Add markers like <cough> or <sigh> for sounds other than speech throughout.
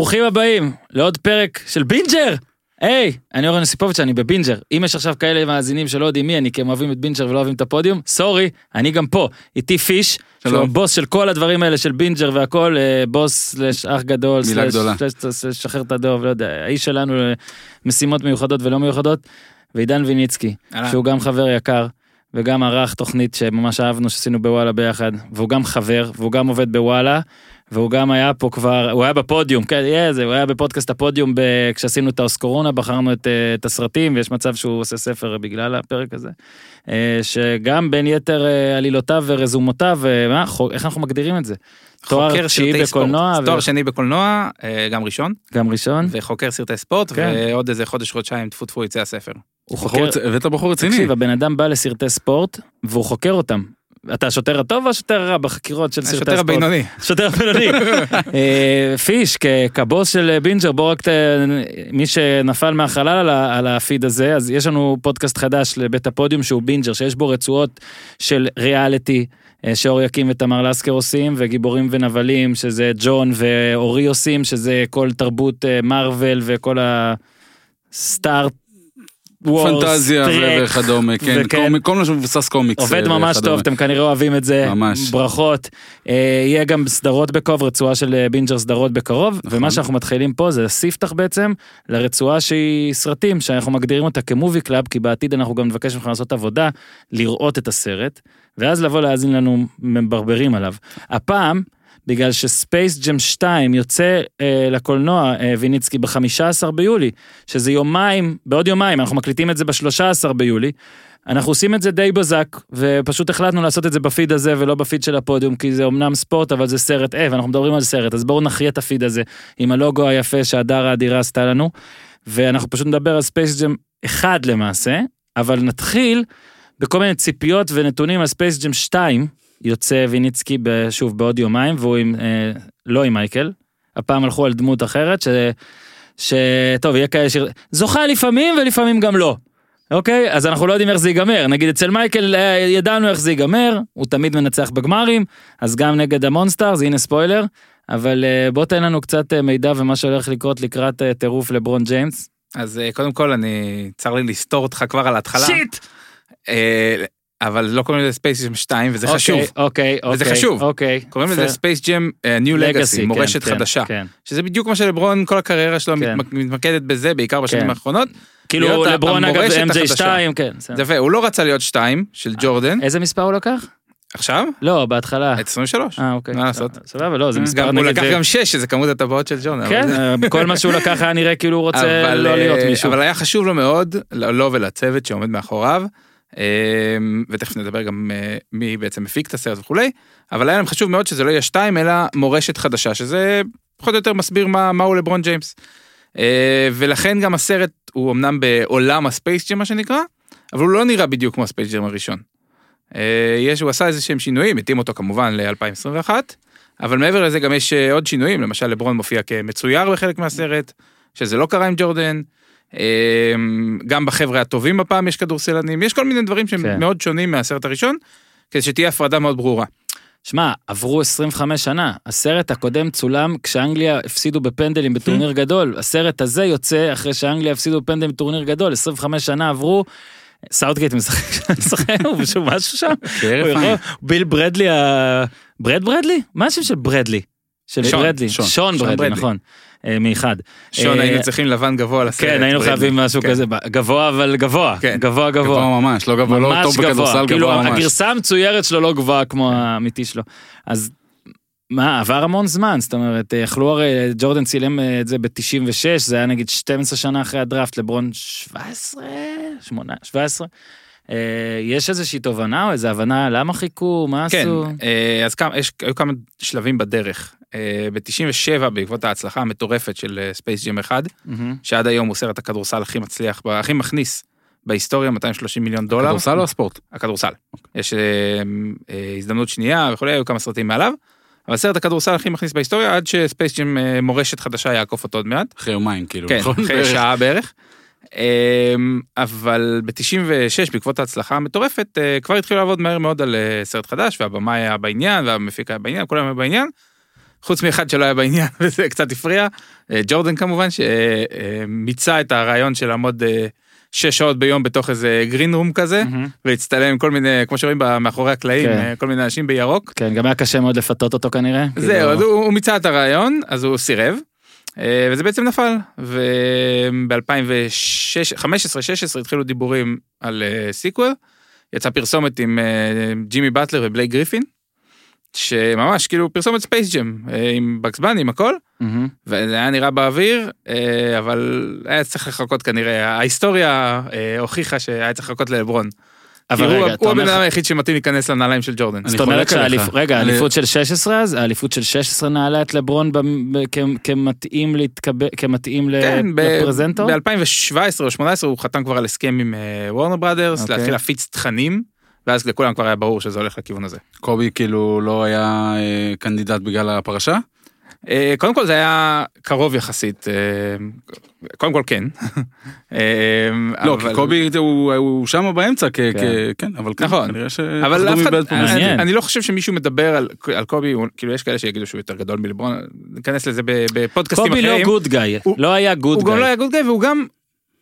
ברוכים הבאים לעוד פרק של בינג'ר! היי, אני אורן יוסיפוביץ', אני בבינג'ר. אם יש עכשיו כאלה מאזינים שלא יודעים מי אני, כי הם אוהבים את בינג'ר ולא אוהבים את הפודיום, sorry, אני גם פה. איתי פיש, שהוא. הבוס של כל הדברים האלה של בינג'ר והכל, אה, בוס slash אח גדול, slash- שחרר את הדוב, לא יודע, האיש שלנו למשימות מיוחדות ולא מיוחדות, ועידן ויניצקי. שהוא גם חבר יקר. וגם ערך תוכנית שממש אהבנו שעשינו בוואלה ביחד, והוא גם חבר, והוא גם עובד בוואלה, והוא גם היה פה כבר, הוא היה בפודיום, כן, יהיה זה, הוא היה בפודקאסט הפודיום ב, כשעשינו את האוסקורונה, בחרנו את, אה, את הסרטים, ויש מצב שהוא עושה ספר בגלל הפרק הזה. אה, שגם בין יתר אה, עלילותיו ורזומותיו, מה, איך אנחנו מגדירים את זה? תואר חוקר תשיעי סרטי בקולנוע, ספורט. תואר ו- שני בקולנוע, גם ראשון, גם ראשון, וחוקר סרטי ספורט, כן. ועוד איזה חודש חודשיים טפו טפו יצא הספר. הוא חוקר, הבאת בחור רציני. תקשיב, הבן אדם בא לסרטי ספורט, והוא חוקר אותם. אתה השוטר הטוב או השוטר הרע בחקירות של סרטי ספורט? השוטר הבינוני. שוטר <laughs> בינוני. אה, פיש, כבוס של בינג'ר, בוא רק ת... מי שנפל מהחלל על הפיד הזה, אז יש לנו פודקאסט חדש לבית הפודיום שהוא בינג'ר, שיש בו רצועות של ריאליטי. אה, שאור יקים ותמר לסקר עושים, וגיבורים ונבלים, שזה ג'ון ואורי עושים, שזה כל תרבות אה, מארוול וכל הסטאר וורס, פנטזיה טרק, וכדומה, כן, וכן. קומי- כל מה שמבוסס קומיקס. עובד אה, ממש וכדומה. טוב, אתם כנראה אוהבים את זה, ממש. ברכות. אה, יהיה גם סדרות בקרוב, רצועה של אה, בינג'ר סדרות בקרוב, נכון. ומה שאנחנו מתחילים פה זה ספתח בעצם לרצועה שהיא סרטים, שאנחנו מגדירים אותה כ movie club, כי בעתיד אנחנו גם נבקש ממך לעשות עבודה, לראות את הסרט, ואז לבוא להאזין לנו מברברים עליו. הפעם, בגלל שספייס ג'ם 2 יוצא אה, לקולנוע, אה, ויניצקי, ב-15 ביולי, שזה יומיים, בעוד יומיים, אנחנו מקליטים את זה ב-13 ביולי, אנחנו עושים את זה די בזק, ופשוט החלטנו לעשות את זה בפיד הזה ולא בפיד של הפודיום, כי זה אמנם ספורט, אבל זה סרט, אה, ואנחנו מדברים על סרט, אז בואו נחיה את הפיד הזה, עם הלוגו היפה שהדר האדירה עשתה לנו, ואנחנו פשוט נדבר על ספייס ג'ם 1 למעשה, אבל נתחיל בכל מיני ציפיות ונתונים על ספייס ג'ם 2, יוצא ויניצקי שוב בעוד יומיים, והוא עם, אה, לא עם מייקל, הפעם הלכו על דמות אחרת, ש... ש... טוב, יהיה כאלה ש... זוכה לפעמים ולפעמים גם לא. אוקיי? אז אנחנו לא יודעים איך זה ייגמר. נגיד אצל מייקל אה, ידענו איך זה ייגמר, הוא תמיד מנצח בגמרים, אז גם נגד המונסטארס, הנה ספוילר, אבל אה, בוא תן לנו קצת אה, מידע ומה שהולך לקרות לקראת אה, טירוף לברון ג'יימס. אז אה, קודם כל, אני, צר לי לסתור אותך כבר על ההתחלה. shit! אה, אבל לא קוראים לזה ספייס ג'ם 2, וזה אוקיי, חשוב. אוקיי, אוקיי. וזה חשוב. אוקיי. קוראים לזה. ספייס ג'ם ניו לגאסי, מורשת כן, חדשה. כן. שזה בדיוק מה שלברון, כל הקריירה שלו כן. מתמק- מתמקדת בזה, בעיקר בשנים. האחרונות. כאילו להיות לברון אגב המורשת MJ2, החדשה. כן. בסדר. זה יפה, הוא לא רצה להיות 2 של ג'ורדן, איזה מספר הוא לקח? עכשיו? לא, בהתחלה. את 23. אה, אוקיי. מה לעשות? סבבה, לא, זה מספר גם הוא. לקח זה- גם 6, שזה כמות הטבעות של ג'ורדן. אבל כן, זה- אה, כל מה שהוא לקח היה נראה כאילו הוא רוצה לא להיות אה, מישהו. אבל היה חשוב לו מאוד, לו ולצוות שעומד מאחוריו, אה, ותכף נדבר גם אה, מי בעצם מפיק את הסרט וכולי, אבל היה להם חשוב מאוד שזה לא יהיה שתיים, אלא מורשת חדשה, שזה פחות או יותר מסביר מה, מהו לברון ג'יימס. אה, ולכן גם הסרט הוא אמנם בעולם הספייס ג'ם מה שנקרא, אבל הוא לא נראה בדיוק כמו הספייס ג'ם הראשון. אה, יש, הוא עשה איזה שהם שינויים, התאים אותו כמובן ל-2021, אבל מעבר לזה גם יש עוד שינויים, למשל לברון מופיע כמצויר בחלק מהסרט, שזה לא קרה עם ג'ורדן. אה, גם בחבר'ה הטובים הפעם יש כדורסלנים, יש כל מיני דברים שהם כן. מאוד שונים מהסרט הראשון, כדי שתהיה הפרדה מאוד ברורה. שמע, עברו 25 שנה, הסרט הקודם צולם כשאנגליה הפסידו בפנדלים בטורניר גדול, הסרט הזה יוצא אחרי שאנגליה הפסידו בפנדלים בטורניר גדול, 25 שנה עברו, סאוטגייט <laughs> משחק, הוא משהו משהו שם. ביל ברדלי, ברד ברדלי? מה השם של ברדלי? של ברדלי, שון. ברדלי. נכון, מאחד. שון אה, היינו צריכים לבן גבוה לסרט. כן, היינו. חייבים משהו כן. כזה, גבוה אבל גבוה, כן. גבוה גבוה. גבוה ממש, לא גבוה, לא טוב בכדורסל, כאילו גבוה ממש. הגרסה המצוירת שלו לא גבוהה כמו האמיתי שלו. אז מה, עבר המון זמן, זאת אומרת, יכלו הרי, ג'ורדן צילם אה, את זה ב-96, זה היה נגיד 12 שנה אחרי הדראפט, לברון 17? 8? 17? אה, יש איזושהי תובנה או איזו הבנה למה חיכו, מה כן, עשו? אה, אז כמה, יש, היו כמה שלבים בדרך. ב-97 בעקבות ההצלחה המטורפת של ספייס 1, מהמם. שעד היום הוא סרט הכדורסל הכי מצליח, הכי מכניס בהיסטוריה, 230 מיליון דולר. כדורסל או הספורט? הכדורסל. יש אה, אה, הזדמנות שנייה וכולי, היו כמה סרטים מעליו. אבל סרט הכדורסל הכי מכניס בהיסטוריה עד שספייס אה, מורשת חדשה יעקוף אותו עוד מעט. אחרי יומיים, כאילו. כן, נכון? אחרי. שעה בערך. אמ, אבל ב-96 בעקבות ההצלחה המטורפת אה, כבר התחילו לעבוד מהר מאוד על אה, סרט חדש והבמאי היה בעניין והמפיק היה בעניין כולם היו בעניין. חוץ מאחד שלא היה בעניין, <laughs> וזה קצת הפריע, אה, ג'ורדן כמובן, שמיצה את הרעיון של לעמוד שש שעות ביום בתוך איזה green room כזה, מהמם. ולהצטלם עם כל מיני, כמו שרואים מאחורי הקלעים, כן. כל מיני אנשים בירוק. כן, גם היה קשה מאוד לפתות אותו כנראה. זהו, כאילו, אז הוא הוא מיצה את הרעיון, אז הוא סירב, וזה בעצם נפל. וב-2015-16 התחילו דיבורים על אה, sequel, יצא פרסומת עם אה, ג'ימי באטלר ובלייק גריפין, שממש כאילו פרסומת ספייס ג'ם, אה, עם בקס בני, עם הכל, מהמם. וזה היה נראה באוויר, אה, אבל היה צריך לחכות כנראה, ההיסטוריה אה, הוכיחה שהיה צריך לחכות ללברון. אבל כי הוא- רגע, אתה הוא הבן. אדם היחיד שמתאים להיכנס לנעליים של ג'ורדן. זאת אומרת. שהאליפות, רגע, אני- האליפות של 16 אז, האליפות של 16 נעלה את לברון כמתאים להתקבל, כמתאים כן, ב- לפרזנטור? ב-2017 או 2018 הוא חתם כבר על הסכם עם וורנר בראדרס, אוקיי. להתחיל להפיץ תכנים, ואז לכולם כבר היה ברור שזה הולך לכיוון הזה. קובי כאילו לא היה אה, קנדידט בגלל הפרשה? אה, קודם כל זה היה קרוב יחסית, אה, קודם כל כן. אה, לא, אבל- כי קובי הוא- הוא שם באמצע, כן. כן, אבל כן, נכון. כנראה ש... אבל אף אחד. אני, אני לא חושב שמישהו מדבר על, על קובי, הוא, כאילו יש כאלה שיגידו שהוא יותר גדול מלברון, ניכנס לזה בפודקאסטים קובי אחרים. לא good guy, לא היה good הוא גם לא guy. היה good guy והוא גם,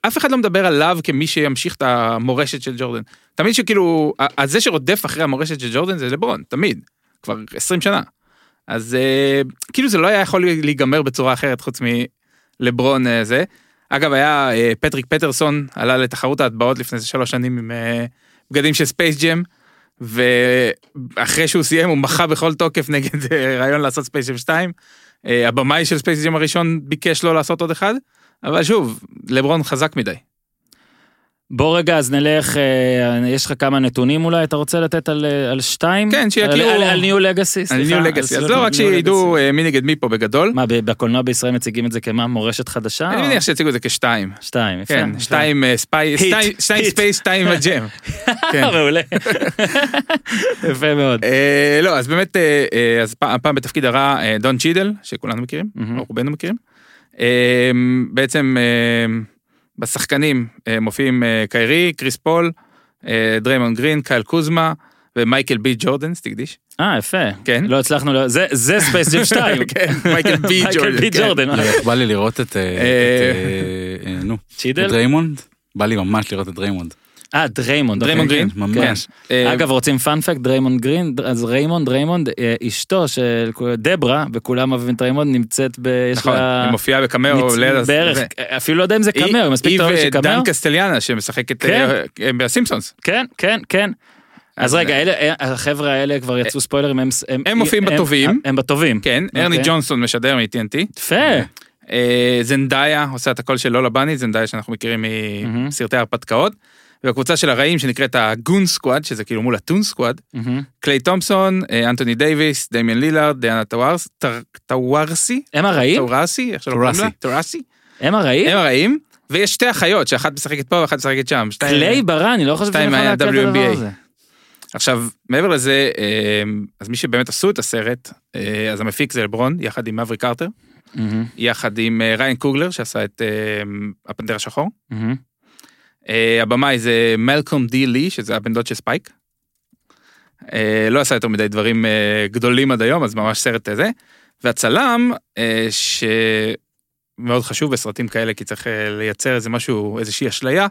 אף אחד לא מדבר עליו כמי שימשיך את המורשת של ג'ורדן. תמיד שכאילו, זה שרודף אחרי המורשת של ג'ורדן זה לברון, תמיד, כבר 20 שנה. אז אה, כאילו זה לא היה יכול להיגמר בצורה אחרת חוץ מלברון אה, זה. אגב היה אה, פטריק פטרסון עלה לתחרות ההטבעות לפני איזה שלוש שנים עם אה, בגדים של ספייס ג'ם. ואחרי שהוא סיים הוא מחה בכל תוקף <laughs> נגד אה, רעיון לעשות ספייס ג'ם 2. אה, הבמאי של ספייס ג'ם הראשון ביקש לו לעשות עוד אחד. אבל שוב, לברון חזק מדי. בוא רגע, אז נלך, אה, יש לך כמה נתונים אולי, אתה רוצה לתת על אה, על שתיים? כן, שיכירו. על- על- על New Legacy, על סליחה. New Legacy, אז לא רק שידעו. אה, מי נגד מי פה בגדול, מה, בקולנוע בישראל מציגים את זה כמה, מורשת חדשה? אני מניח שיציגו את זה כשתיים. שתיים, יפה. כן. שתיים ספיי, היט, שתיים-. ספייס, שתיים <laughs> הג'ם. <laughs> מעולה. <laughs> יפה מאוד. לא, אז באמת, אז פ- הפעם בתפקיד הרע דון צ'ידל, שכולנו מכירים, רובנו מכירים. בעצם בשחקנים אה, מופיעים אה, קיירי, קריס פול, אה, דריימון גרין, קייל קוזמה ומייקל בי ג'ורדן, סתקדיש. אה, יפה. כן. לא הצלחנו, זה- זה ספייס ג'ם 2. כן, מייקל בי <laughs> ג'ורדן. מייקל בי כן. ג'ורדן. לא, בא לי לראות את... נו, צ'ידל? את ריימונד? בא לי ממש לראות את ריימונד. אה, דריימונד. אוקיי. גרין, כן, ממש. כן. אה, אגב, רוצים פאנפקט, דריימונד גרין, אז ריימונד, ריימונד, אה, אשתו של דברה, וכולם אוהבים את ריימונד, נמצאת ב... נכון. היא מופיעה בקמאו בערך. אפילו לא יודע אם זה היא- קמאו, היא מספיק היא טובה ודן שקמאו. קסטליאנה שמשחקת כן. אה, אה, בסימפסונס. כן, כן, כן. אז רגע, אלה, אה, החבר'ה האלה כבר יצאו ספוילרים, הם... הם מופיעים בטובים. הם בטובים. כן, ארני אוקיי. ג'ונסון משדר מ-TNT. יפה. אה, זנדאיה עושה את הקול של לולה בני, זנדאיה שאנחנו מכירים. מסרטי הרפתקאות. והקבוצה של הרעים שנקראת הגון סקוואד, שזה כאילו מול הטון סקוואד, מהמם. קליי תומפסון, אה, אנטוני דייוויס, דמיאן לילארד, דיאנה טווארס- טווארסי, הם הרעים? טווארסי, איך שלא קוראים לה? טווארסי. הם הרעים? הם הרעים, ויש שתי אחיות, שאחת משחקת פה ואחת משחקת שם. קליי ברא, אני לא חושב שאני יכול להקל את הדבר. הזה. עכשיו, מעבר לזה, אה, אז מי שבאמת עשו את הסרט, אה, אז המפיק זה לברון, יחד עם מבריק קרטר, מהמם, יחד עם אה, ריאן קוגלר, שעשה את אה, הפנתר השחור. מהמם. אה, הבמאי זה מלקולם די לי, שזה הבן דוד של ספייק. אה, לא עשה יותר מדי דברים אה, גדולים עד היום, אז ממש סרט זה. והצלם, שמאוד חשוב בסרטים כאלה, כי צריך לייצר איזה משהו, איזושהי אשליה,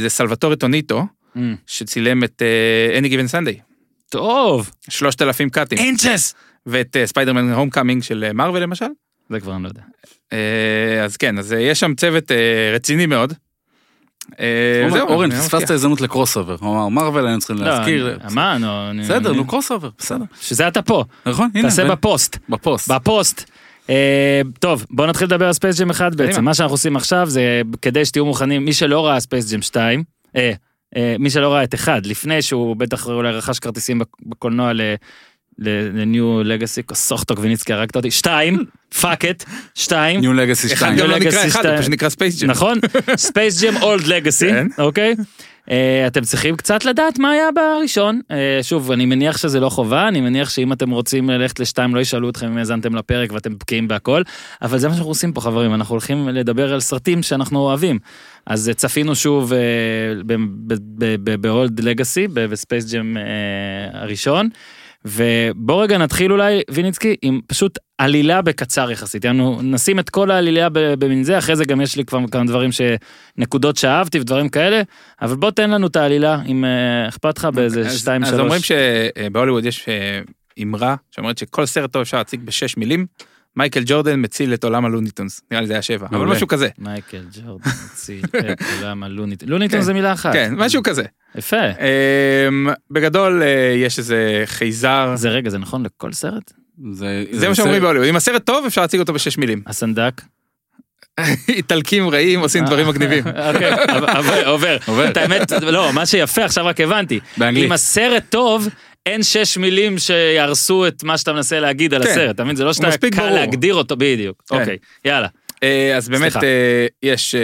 זה סלווטורי טוניטו, מהמם. שצילם את אה, Any Given Sunday, טוב. 3,000 קאטים, אינצ'ס. ואת ספיידרמן הום קאמינג של מארוול למשל. זה כבר אני לא יודע. אז כן, אז יש שם צוות רציני מאוד. אה, זהו, אורן, אני פספסת. הזדמנות לקרוס אובר. הוא אמר, מרוויל היינו צריכים לא, להזכיר. אני- מה, נו, אני- בסדר, נו, קרוס אובר, בסדר. שזה אתה פה, נכון, הנה. תעשה בפוסט. בפוסט. בפוסט. אה, טוב, בוא נתחיל לדבר על ספייס ג'ם 1 בעצם. מה שאנחנו עושים עכשיו זה כדי שתהיו מוכנים, מי שלא ראה ספייס ג'ם 2, אה, אה, מי שלא ראה את 1, לפני שהוא בטח אולי רכש כרטיסים בק- בקולנוע ל... לניו לגאסי, סוכטו גביניצקי הרגת אותי, 2, פאק את, 2, ניו לגאסי 2. גם לא נקרא אחד, שתיים. פשוט נקרא ספייס ג'ם. נכון? ספייס ג'ם אולד לגאסי, כן. אוקיי? אה, אתם צריכים קצת לדעת מה היה בראשון. אה, שוב, אני מניח שזה לא חובה, אני מניח שאם אתם רוצים ללכת לשתיים לא ישאלו אתכם אם האזנתם לפרק ואתם בקיאים בהכל, אבל זה מה שאנחנו עושים פה חברים, אנחנו הולכים לדבר על סרטים שאנחנו אוהבים. אז אה, צפינו שוב אה, ב-Old Legacy, בספייס ג'ם אה, הראשון. ובוא רגע נתחיל אולי, ויניצקי, עם פשוט עלילה בקצר יחסית. יענו, נשים את כל העלילה במין זה, אחרי זה גם יש לי כבר כמה דברים ש... נקודות שאהבתי ודברים כאלה, אבל בוא תן לנו את העלילה, אם אה, אכפת לך באיזה אז- שתיים, אז שלוש. אומרים שבהוליווד יש אה, אמרה שאומרת שכל סרט טוב אפשר להציג בשש מילים, מייקל ג'ורדן מציל את עולם ה Looney Tunes, נראה לי זה היה שבע, אבל. משהו כזה. מייקל ג'ורדן הציל את עולם ה Looney Tunes. Looney Tunes זה מילה אחת. כן, משהו כזה. יפה. אמ, בגדול אה, יש איזה חייזר, זה רגע, זה נכון לכל סרט? זה, זה מה שאומרים בהוליווד, אם הסרט טוב אפשר להציג אותו בשש מילים. הסנדק? <laughs> איטלקים רעים עושים דברים מגניבים. <laughs> אוקיי, עובר. עובר. את האמת, לא, מה שיפה, עכשיו רק הבנתי. באנגלית. אם הסרט טוב, אין שש מילים שיהרסו את מה שאתה מנסה להגיד על כן. הסרט, אתה מבין? זה לא שאתה קל ברור. להגדיר אותו, בדיוק. כן. אוקיי, יאללה. אה, אז באמת סליחה. אה, יש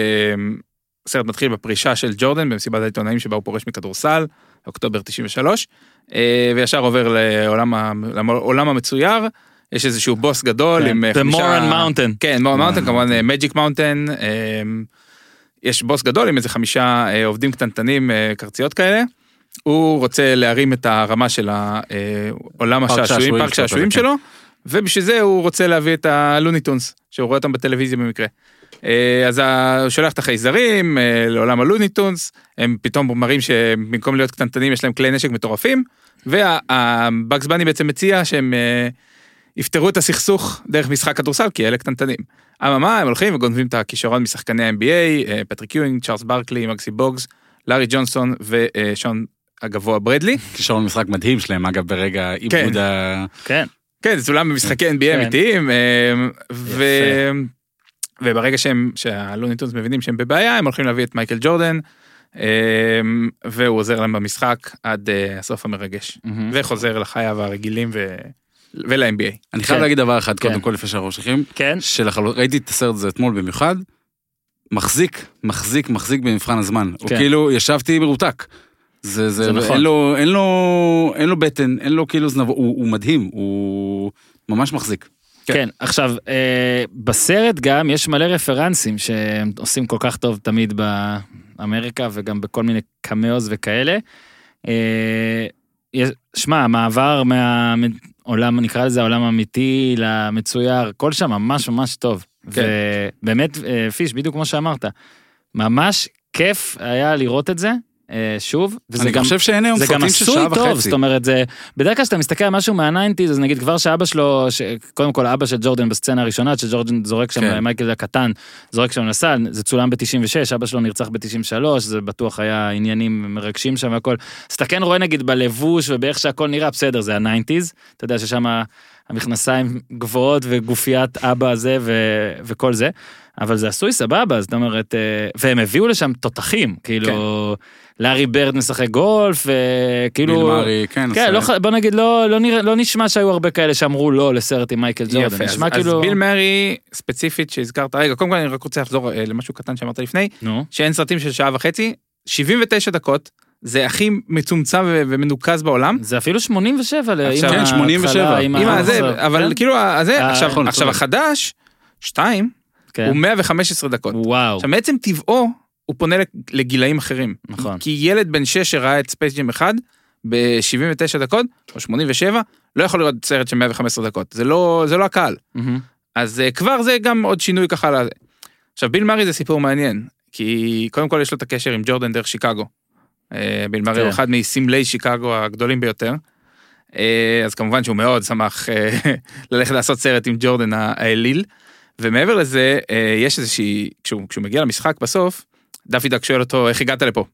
אה, סרט מתחיל בפרישה של ג'ורדן במסיבת העיתונאים שבה הוא פורש מכדורסל, אוקטובר 93, אה, וישר עובר לעולם ה- לעולם המצויר, יש איזשהו בוס גדול כן, עם אה, The Moron Mountain. כן, Moron Mountain, כמובן Magic Mountain, יש בוס גדול עם איזה חמישה אה, עובדים קטנטנים, אה, קרציות כאלה. הוא רוצה להרים את הרמה של העולם השעשועים, שעשועים פארק שעשועים כן. שלו, ובשביל זה הוא רוצה להביא את ה Looney Tunes, שהוא רואה אותם בטלוויזיה במקרה. אה, אז הוא שולח את החייזרים אה, לעולם ה Looney Tunes, הם פתאום מראים שבמקום להיות קטנטנים יש להם כלי נשק מטורפים, והבאגס בני בעצם מציע שהם אה, יפתרו את הסכסוך דרך משחק כדורסל, כי אלה קטנטנים. אממה, הם הולכים וגונבים את הכישרון משחקני ה-NBA, פטריק יואינג, צ'ארלס ברקלי, מאגסי בוגס, לארי ג'ונסון ושון הגבוה ברדלי. <laughs> כישרון משחק מדהים שלהם, אגב, ברגע עיבוד ה... כן. כן, זה צולם במשחקי NBA כן. אמיתיים, ו... וברגע שהם, שהלוניטונס מבינים שהם בבעיה, הם הולכים להביא את מייקל ג'ורדן, אה, והוא עוזר להם במשחק עד אה, הסוף המרגש, מהמם. וחוזר לחייו הרגילים ו... ול-NBA. אני חייב כן. להגיד דבר אחד, כן. קודם כל, לפני שאנחנו ממשיכים, כן. ראיתי את הסרט הזה אתמול במיוחד, מחזיק, מחזיק, מחזיק במבחן הזמן. הוא כן. כאילו, ישבתי מרותק. זה, זה, זה נכון. אין לו, אין לו, אין לו בטן, אין לו כאילו זנב, הוא, הוא מדהים, הוא ממש מחזיק. כן. כן, עכשיו, אה, בסרט גם יש מלא רפרנסים שהם עושים כל כך טוב תמיד באמריקה וגם בכל מיני קמאוז וכאלה. אה, שמע, המעבר מהעולם, נקרא לזה העולם האמיתי למצויר, הכל שם ממש ממש טוב. כן. ובאמת, אה, פיש, בדיוק כמו שאמרת, ממש כיף היה לראות את זה, שוב, וזה אני גם... חושב שאין היום זה גם סרטים של עשוי שעה טוב, וחצי. זאת אומרת, זה, בדרך כלל כשאתה מסתכל על משהו מה nineties, אז נגיד כבר שאבא שלו, ש... קודם כל אבא של ג'ורדן בסצנה הראשונה, שג'ורדן זורק שם, כן. מייקל הקטן, זורק שם לסל, זה צולם ב-96, אבא שלו נרצח ב-93, זה בטוח היה עניינים מרגשים שם והכל. אז אתה כן רואה נגיד בלבוש ובאיך שהכל נראה, בסדר, זה ה nineties, אתה יודע ששם המכנסיים גבוהות וגופיית אבא הזה ו... וכל זה, אבל זה עשוי סבבה, זאת אומרת, אה, והם הביאו לשם תותחים, כאילו, לארי ברד משחק גולף, וכאילו... ביל מארי, כן, כן, לא, בוא נגיד, לא, לא, נראה, לא נשמע שהיו הרבה כאלה שאמרו לא לסרט עם מייקל ג'ורדן, יפה, אז, נשמע אז כאילו... ביל מרי ספציפית שהזכרת, רגע, קודם כל אני רק רוצה לחזור אה, למשהו קטן שאמרת לפני, נו, שאין סרטים של שעה וחצי, 79 דקות, זה הכי מצומצם ומנוקז בעולם. זה אפילו 87 ל- עכשיו- עם כן, 87. ההתחלה, עם עם הזה, כן? אבל כאילו הזה, אה, עכשיו, נכון, עכשיו צודק. החדש, שתיים, כן. הוא 115 דקות. וואו, עכשיו מעצם טבעו, הוא פונה לגילאים אחרים. נכון. כי ילד בן 6 שראה את Space Jam 1 ב-79 דקות, או 87, לא יכול לראות סרט של 115 דקות. זה לא, זה לא הקהל. מהמם. אז אה, כבר זה גם עוד שינוי ככה. לזה. עכשיו ביל מארי זה סיפור מעניין, כי קודם כל יש לו את הקשר עם ג'ורדן דרך שיקגו. אה, ביל מארי כן. הוא אחד מסמלי שיקגו הגדולים ביותר. אה, אז כמובן שהוא מאוד שמח <laughs> ללכת לעשות סרט עם ג'ורדן האליל. ומעבר לזה, אה, יש איזושהי, כשהוא, כשהוא מגיע למשחק בסוף, דפי דק שואל אותו, איך הגעת לפה?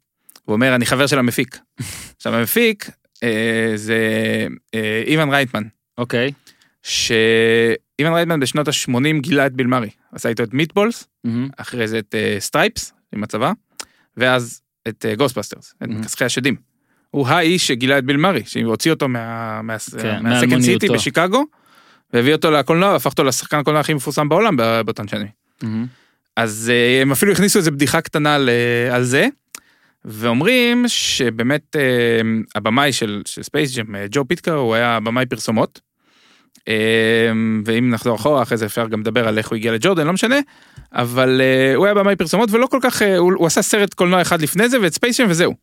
הוא אומר, אני חבר של המפיק. עכשיו המפיק אה, זה אה, איוון רייטמן. אוקיי. שאיוון רייטמן בשנות ה-80 גילה את ביל מארי. עשה איתו את Meatballs, מהמם. אחרי זה את אה, Stripes עם הצבא, ואז את Ghostbusters, את Mhm. מכסחי השדים. הוא האיש שגילה את ביל מארי, שהוציא אותו מה- מה- כן, מה Second. City בשיקגו, והביא אותו לקולנוע, והפך אותו לשחקן הקולנוע הכי מפורסם בעולם באותן שנים. מהמם. אז אה, הם אפילו הכניסו איזה בדיחה קטנה על, זה, ואומרים שבאמת אה, הבמאי של, של Space Jam, אה, ג'ו פיטקה, הוא היה במאי פרסומות. אה, ואם נחזור אחורה, אחרי זה אפשר גם לדבר על איך הוא הגיע לג'ורדן, לא משנה, אבל הוא היה במאי פרסומות ולא כל כך, הוא, הוא עשה סרט קולנוע אחד לפני זה ואת Space Jam וזהו.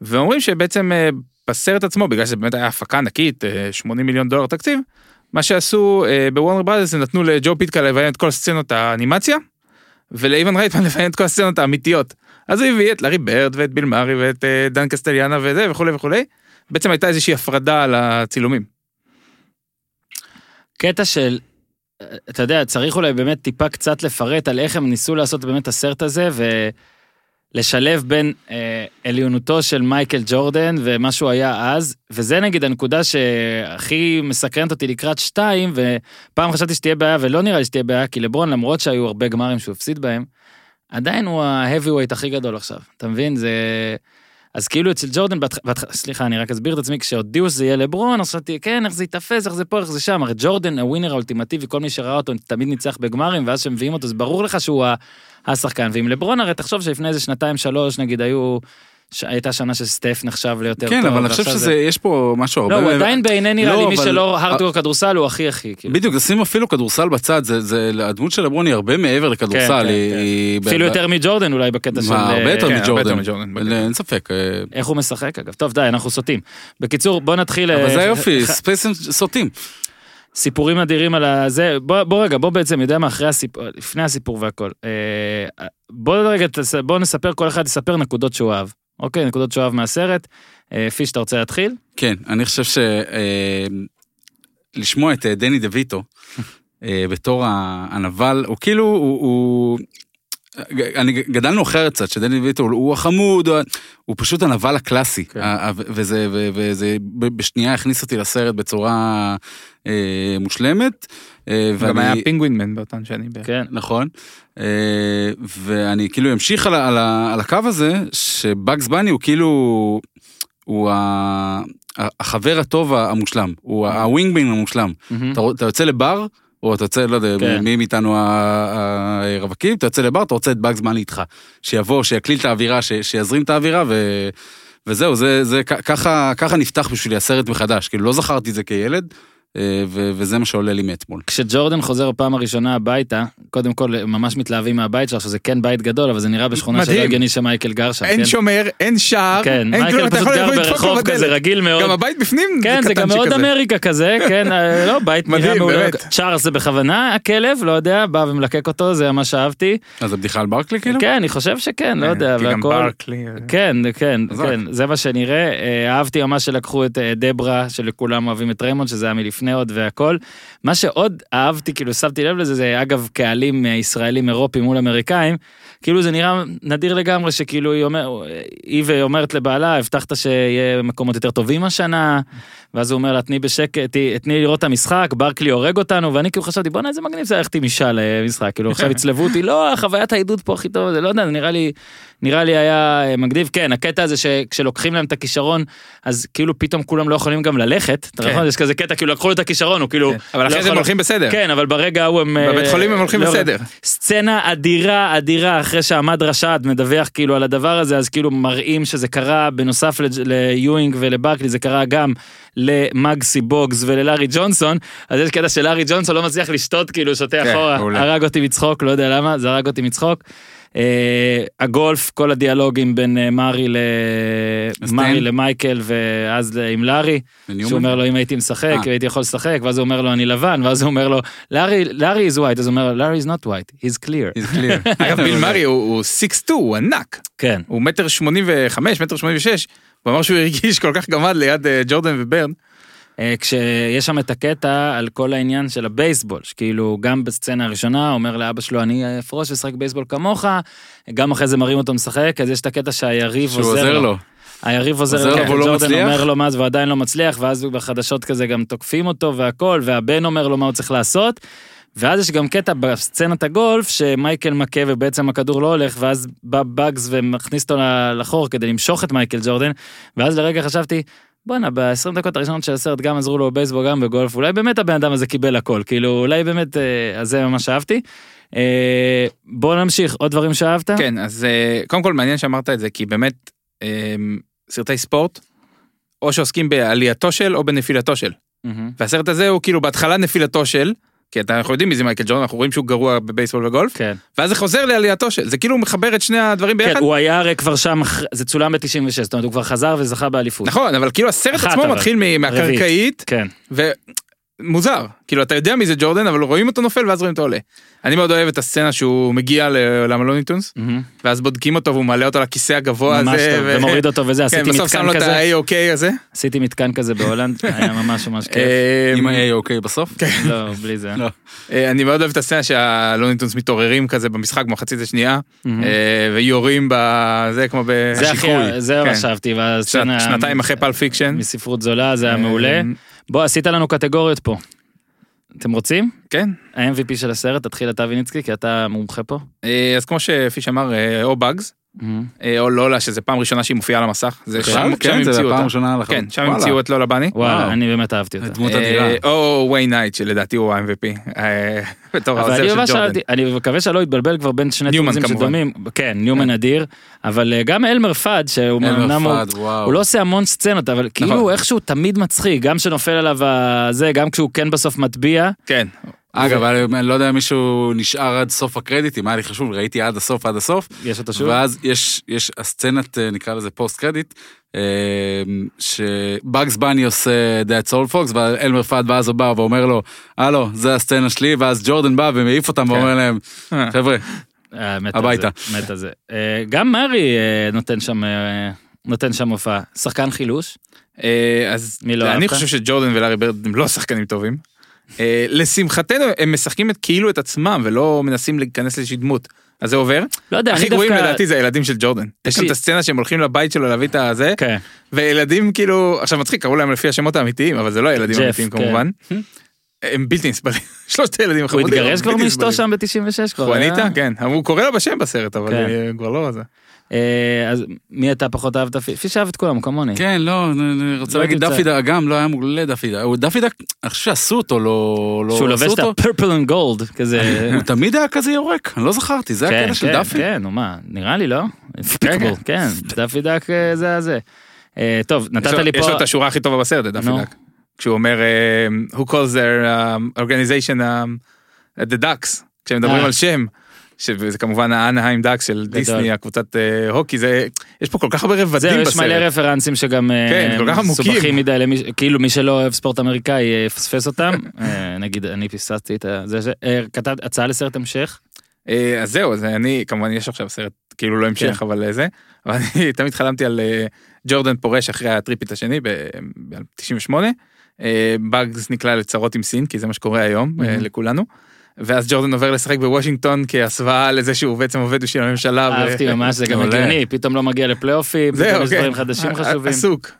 ואומרים שבעצם בסרט עצמו, בגלל שזה באמת היה הפקה ענקית, אה, 80 מיליון דולר תקציב, מה שעשו אה, בוורנר בראדרס, הם נתנו לג'ו פיטקה לביים את כל סצנות האנימציה, ולאיוון רייטמן <laughs> לביים את כל הסצנות האמיתיות. אז הוא הביא את לארי ברד ואת ביל מארי ואת אה, דן קסטליאנה וזה וכולי וכולי. בעצם הייתה איזושהי הפרדה על הצילומים. קטע של, אתה יודע, צריך אולי באמת טיפה קצת לפרט על איך הם ניסו לעשות באמת הסרט הזה, ולשלב בין אה, עליונותו של מייקל ג'ורדן ומה שהוא היה אז, וזה נגיד הנקודה שהכי מסקרנת אותי לקראת שתיים, ופעם חשבתי שתהיה בעיה ולא נראה לי שתהיה בעיה, כי לברון למרות שהיו הרבה גמרים שהוא הפסיד בהם, עדיין הוא ה-heavyweight הכי גדול עכשיו, אתה מבין? זה... אז כאילו אצל ג'ורדן. סליחה, אני רק אסביר את עצמי, כשהודיעו שזה יהיה לברון, אז חשבתי, כן, איך זה ייתפס, איך זה פה, איך זה שם, הרי ג'ורדן, הווינר האולטימטיבי, כל מי שראה אותו תמיד ניצח בגמרים, ואז כשמביאים אותו, זה ברור לך שהוא השחקן, ועם לברון, הרי תחשוב שלפני איזה שנתיים, שלוש, נגיד, היו. הייתה שנה שסטף נחשב ליותר כן, טוב, אבל אני חושב שזה, יש פה משהו הרבה... לא, הוא עדיין בעיני נראה לא, לי, מי שלא הארדקור כדורסל, הוא הכי הכי, כאילו. בדיוק, שים אפילו כדורסל בצד, זה, זה, הדמות של לברון היא הרבה מעבר כן, לכדורסל. כן, כן. היא- אפילו יותר מג'ורדן אולי בקטע של... הרבה אה, יותר כן, מג'ורדן. אין ספק. אה, איך הוא משחק אגב? טוב די אנחנו סוטים. בקיצור בוא נתחיל. אבל אה, זה היופי, ח- ספייסים סוטים. סיפורים אדירים על הזה בוא בוא רגע בוא בעצם יודע מה אחרי הסיפור לפני הסיפור והכל. אה, בוא רגע בוא נספר כל אחד יספר נקודות שהוא אהב. אוקיי נקודות שהוא אהב מהסרט. אה, פיש אתה רוצה להתחיל? כן, אני חושב ש... אה, לשמוע את אה, דני דה ויטו <laughs> בתור הנבל, הוא כאילו, הוא... הוא... אני גדלנו אחרת קצת, שדני ויטו הוא החמוד, הוא- פשוט הנבל הקלאסי, כן. וזה, וזה בשנייה הכניס אותי לסרט בצורה אה, מושלמת. אה, גם היה פינגווינמן באותן שנים. כן. נכון. אה, ואני כאילו אמשיך על, על, על הקו הזה, שבאגס בני הוא כאילו, הוא ה- החבר הטוב המושלם, הוא הווינגבין המושלם. אתה, אתה יוצא לבר, או אתה יוצא, לא יודע, כן. מי מאיתנו הרווקים, אתה יוצא לבר, אתה רוצה את באגס בני איתך. שיבוא, שיקליל את האווירה, ש, שיזרים את האווירה, ו... וזהו, זה, ככה, ככה נפתח בשבילי הסרט מחדש, כאילו לא זכרתי את זה כילד, ו, וזה מה שעולה לי מאתמול. כשג'ורדן חוזר בפעם הראשונה הביתה קודם כל ממש מתלהבים מהבית שלו שזה כן בית גדול אבל זה נראה בשכונה שלא. הגיוני שמייקל גר שם. אין כן? שומר, אין שער, כן, אין מייקל פשוט גר ברחוב כזה. רגיל מאוד. גם הבית בפנים כן, זה גם מאוד. אמריקה כזה, כן, אה, <laughs> לא, בית נראה מעולה. צ'ארלס זה בכוונה, הכלב, לא יודע, בא ומלקק אותו, זה מה שאהבתי. אז זה בדיחה על ברקלי כאילו? כן, אני חושב שכן, לא יודע, כי גם והכל. ברקלי. כן, כן. כן, זה מה שנראה. אה, אהבתי ממש שלקחו את אה, דברה, שלכולם אוהבים את ריימונד, שזה היה מלפני עוד והכל. מה שעוד אהבתי, כאילו שמתי לב לזה, זה אגב קהלים אה, ישראלים אירופים מול אמריקאים, כאילו זה נראה נדיר לגמרי שכאילו היא אומרת, היא ואומרת לבעלה, הבטחת שיהיה מקומות יותר טובים השנה, ואז הוא אומר לה, תני בשקט, תני- לראות את המשחק, ברקלי הורג אותנו, ואני כאילו חשבתי, בואנה איזה מגניב זה ללכת עם אישה למשחק, כאילו עכשיו יצלבו אותי, לא, חוויית העידוד פה הכי טוב, זה לא יודע, זה נראה לי, נראה לי היה אה, מגניב, כן, הקטע הזה שכשלוקחים להם את הכישרון, אז כאילו פתאום כולם לא יכולים גם ללכת, אתה כן. נכון? יש כזה קטע, כאילו לקחו לו את הכישרון, הוא כאילו, כן, אבל לא אחרי זה יכול- הם הולכים בסדר. כן, אבל ברגע ההוא הם... בבית אה, חולים הם הולכים לא- בסדר. סצנה אדירה אדירה אחרי שעמד רשד מדווח כאילו על הדבר הזה אז כאילו מראים שזה קרה בנוסף ליואינג ולברקלי זה קרה גם למאגסי בוגס וללארי ג'ונסון אז יש קטע שלארי ג'ונסון לא מצליח לשתות כאילו שותה כן, אחורה. הרג אותי מצחוק לא יודע למה זה הרג אותי מצחוק. אה, הגולף כל הדיאלוגים בין אה, מארי ל... מארי למייקל ואז עם לארי? שהוא אומר לו אם הייתי משחק אה. הייתי יכול לשחק ואז הוא אומר לו אני לבן ואז הוא אומר לו לארי לארי is white אז הוא אומר לארי is not white he's clear He's clear. <laughs> אגב, ביל מארי הוא הוא 6'2, הוא ענק. כן הוא מטר 85, מטר 86. הוא אמר שהוא הרגיש כל כך גמד ליד ג'ורדן וברן. אה, כשיש שם את הקטע על כל העניין של הבייסבול, שכאילו גם בסצנה הראשונה אומר לאבא שלו אני אפרוש ואשחק בייסבול כמוך, גם אחרי זה מראים אותו משחק, אז יש את הקטע שהיריב שהוא עוזר לו. היריב עוזר עוזר לו, לו לא ג'ורדן מצליח? אומר לו מה זה, והוא עדיין לא מצליח, ואז בחדשות כזה גם תוקפים אותו והכל, והבן אומר לו מה הוא צריך לעשות. ואז יש גם קטע בסצנת הגולף שמייקל מכה ובעצם הכדור לא הולך ואז בא באגס ומכניס אותו לחור כדי למשוך את מייקל ג'ורדן ואז לרגע חשבתי בואנה ב-20 דקות הראשונות של הסרט גם עזרו לו בבייסבול גם בגולף אולי באמת הבן אדם הזה קיבל הכל כאילו אולי באמת אה, אז זה ממש אהבתי. אה, בוא נמשיך עוד דברים שאהבת? כן, אז אה, קודם כל מעניין שאמרת את זה, כי באמת אה, סרטי ספורט, או שעוסקים בעלייתו של או בנפילתו של. מהמם. והסרט הזה הוא כאילו בהתחלה נפילתו של, כי אתה- אנחנו יודעים מי זה מייקל ג'ורדן, אנחנו רואים שהוא גרוע בבייסבול וגולף, כן. ואז זה חוזר לעלייתו של, זה כאילו מחבר את שני הדברים כן, ביחד. הוא היה הרי כבר שם, זה צולם ב-96, זאת אומרת, הוא כבר חזר וזכה באליפות. נכון, אבל כאילו הסרט עצמו אבל. מתחיל מהקרקעית, כן. ומוזר, כאילו אתה יודע מי זה ג'ורדן, אבל רואים אותו נופל ואז רואים אותו עולה. אני מאוד אוהב את הסצנה שהוא מגיע לעולם ה Looney Tunes, מהמם. ואז בודקים אותו והוא מעלה אותו לכיסא הגבוה הזה, ומוריד אותו וזה, כן, עשיתי בסוף שם מתקן לו את כזה, ה-A-OK הזה. עשיתי מתקן כזה בהולנד, <laughs> היה ממש ממש כיף. אה, עם ה-A אוקיי בסוף? לא, בלי זה. לא. אה, אני מאוד אוהב את הסצנה שה Looney Tunes מתעוררים כזה במשחק במחצית השנייה. אה, ויורים בזה כמו ב... Mm-hmm. זה כן. חשבתי. שנת- שנתיים אחרי פלפ פיקשן. מספרות זולה, זה היה מעולה. בוא, עשית לנו קטגוריות פה. אתם רוצים? כן. ה-MVP של הסרט, תתחיל אתה ויניצקי, כי אתה מומחה פה. אה, אז כמו שפיש אמר, אה, או. אה, או לולה, שזה פעם ראשונה שהיא מופיעה על המסך. זה שם שם כן, זה המציאו אותה. כן, שם המציאו את לולה בני. וואלה, וואו. אני באמת אהבתי אותה. דמות אה, אדירה. או ויין נייט, שלדעתי הוא ה-MVP. אה, <laughs> בתור אבל העוזר אני של ג'ורדן. אני מקווה שלא יתבלבל כבר בין שני כמובן. שדומים. כן, ניומן אדיר, אבל אה, גם אלמר פאד, שהוא אלמר אמנם הוא... וואו. לא עושה המון סצנות, אבל כאילו איכשהו תמיד מצחיק, גם שנופל עליו הזה, גם כשהוא כן בסוף מטביע. כן. אגב, אני אני לא יודע אם מישהו נשאר עד סוף הקרדיטים, היה לי חשוב, ראיתי עד הסוף, עד הסוף. יש אותו שוב? ואז יש, יש הסצנת, אה, נקרא לזה post credit, שבאגס בני עושה That's All Folks, ואלמר פאד ואז הוא בא ואומר לו, הלו, זה הסצנה שלי, ואז ג'ורדן בא ומעיף אותם כן. ואומר להם, אה. חבר'ה, אה, מת הביתה. מת על זה. גם מארי אה, נותן שם... נותן שם הופעה. שחקן חילוש? אז מי לא אני אהבת? חושב שג'ורדן ולארי ברד הם לא שחקנים טובים. אה, לשמחתנו הם משחקים את כאילו את עצמם ולא מנסים להיכנס לאיזושהי דמות. אז זה עובר. לא יודע, הכי אני גרועים דווקא... לדעתי זה הילדים של ג'ורדן. יש שם. את הסצנה שהם הולכים לבית שלו להביא את הזה, כן. וילדים כאילו, עכשיו מצחיק, קראו להם לפי השמות האמיתיים, אבל זה לא הילדים האמיתיים כן. כמובן. הם בלתי נסבלים, <laughs> שלושת הילדים הוא החמודים. התגרש כבר מאשתו. שם ב-96 כבר. חואניטה? היה? כן, הוא קורא לה בשם בסרט, אבל כן. אה, כבר לא זה. אה, אז מי אתה פחות אהבת? פיש אהב את כולם, כמוני. כן, לא, אני- רוצה לא להגיד. דפי דק, גם לא היה מעולה דפי דק, הוא דפי דק, אני חושב שעשו אותו, לא, לא, שהוא עשו לובש את. ה-purple and gold, כזה. הוא תמיד היה כזה יורק, אני לא זכרתי, זה כן, הקטע של כן, דפי. כן, נו מה, נראה לי לא? ספיקבול, כן, דפי דק אה, זה הזה. אה, טוב, יש נתת לי יש פה... לו את השורה הכי טובה בסרט, נו. דק. כשהוא אומר, who calls their organization the ducks, כשהם מדברים. על שם. שזה כמובן האנהיים דאקס של דיסני, הקבוצת אה, הוקי, זה, יש פה כל כך הרבה רבדים זהו, בסרט. יש מלא רפרנסים שגם אה, כן. מסובכים מדי, למי- כאילו מי שלא אוהב ספורט אמריקאי אה, יפספס אותם. <laughs> אה, נגיד, אני פספסתי את זה, זה- אה, כתב הצעה לסרט המשך. אז זהו, אז אני, כמובן יש עכשיו סרט, כאילו לא המשך, כן. אבל זה, <laughs> אבל אני תמיד חלמתי על ג'ורדן פורש אחרי ה three-peat השני ב-98, באגס נקלע לצרות עם סין, כי זה מה שקורה היום מהמם. לכולנו. ואז ג'ורדן עובר לשחק בוושינגטון כהסוואה לזה שהוא בעצם עובד בשביל הממשלה. אהבתי ממש, זה גם. הגיוני, פתאום לא מגיע לפלייאופים, פתאום יש כן. דברים חדשים חשובים. עסוק.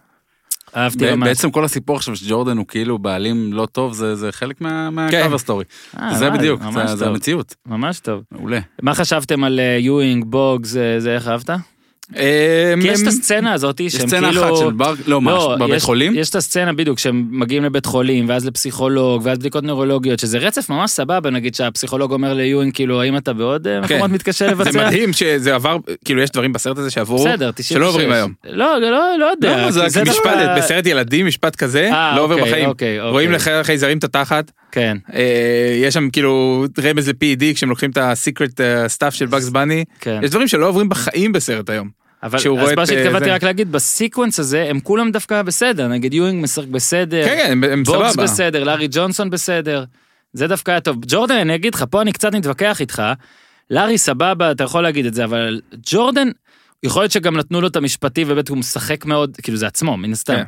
אהבתי ממש. בעצם כל הסיפור עכשיו שג'ורדן הוא כאילו בעלים לא טוב, זה זה חלק כן. מה cover story. אה, זה וואי, בדיוק, זה- זה המציאות, ממש טוב. מעולה. מה חשבתם על אה, יואינג, בוגס, אה, זה איך אהבת? אה, כי יש את הסצנה הזאת יש שהם סצנה כאילו... אחת של בר, לא, מה, לא, בבית יש- חולים? יש את הסצנה בדיוק, שהם מגיעים לבית חולים, ואז לפסיכולוג, ואז בדיקות נוירולוגיות, שזה רצף ממש סבבה, נגיד שהפסיכולוג אומר ליואינג, כאילו, האם אתה בעוד אה, כן. מקומות מתקשה <laughs> לבצע? זה מדהים שזה עבר, כאילו יש דברים בסרט הזה שעברו, בסדר, 96. שלא עוברים היום. לא, לא, לא יודע. לא, זה משפט, בסרט ילדים משפט כזה, אה, לא עובר אוקיי, בחיים. אוקיי, אוקיי. רואים לך חייזרים את התחת, כן, אה, יש שם כאילו רמז ל-PED כשהם לוקחים את הסיקרט stuff של באגס בני, כן. יש דברים שלא עוברים בחיים בסרט היום. אבל אז מה שהתכוונתי אה, רק להגיד, ב sequence הזה, הם כולם דווקא בסדר, נגיד יואינג משחק בסדר, כן, כן, הם- סבבה. בסדר, לארי ג'ונסון בסדר. זה דווקא היה טוב. ג'ורדן, אני אגיד לך, פה אני קצת מתווכח איתך. לארי סבבה, אתה יכול להגיד את זה, אבל ג'ורדן, יכול להיות שגם נתנו לו את המשפטי ובאמת הוא משחק מאוד, כאילו זה עצמו, מן הסתם. כן.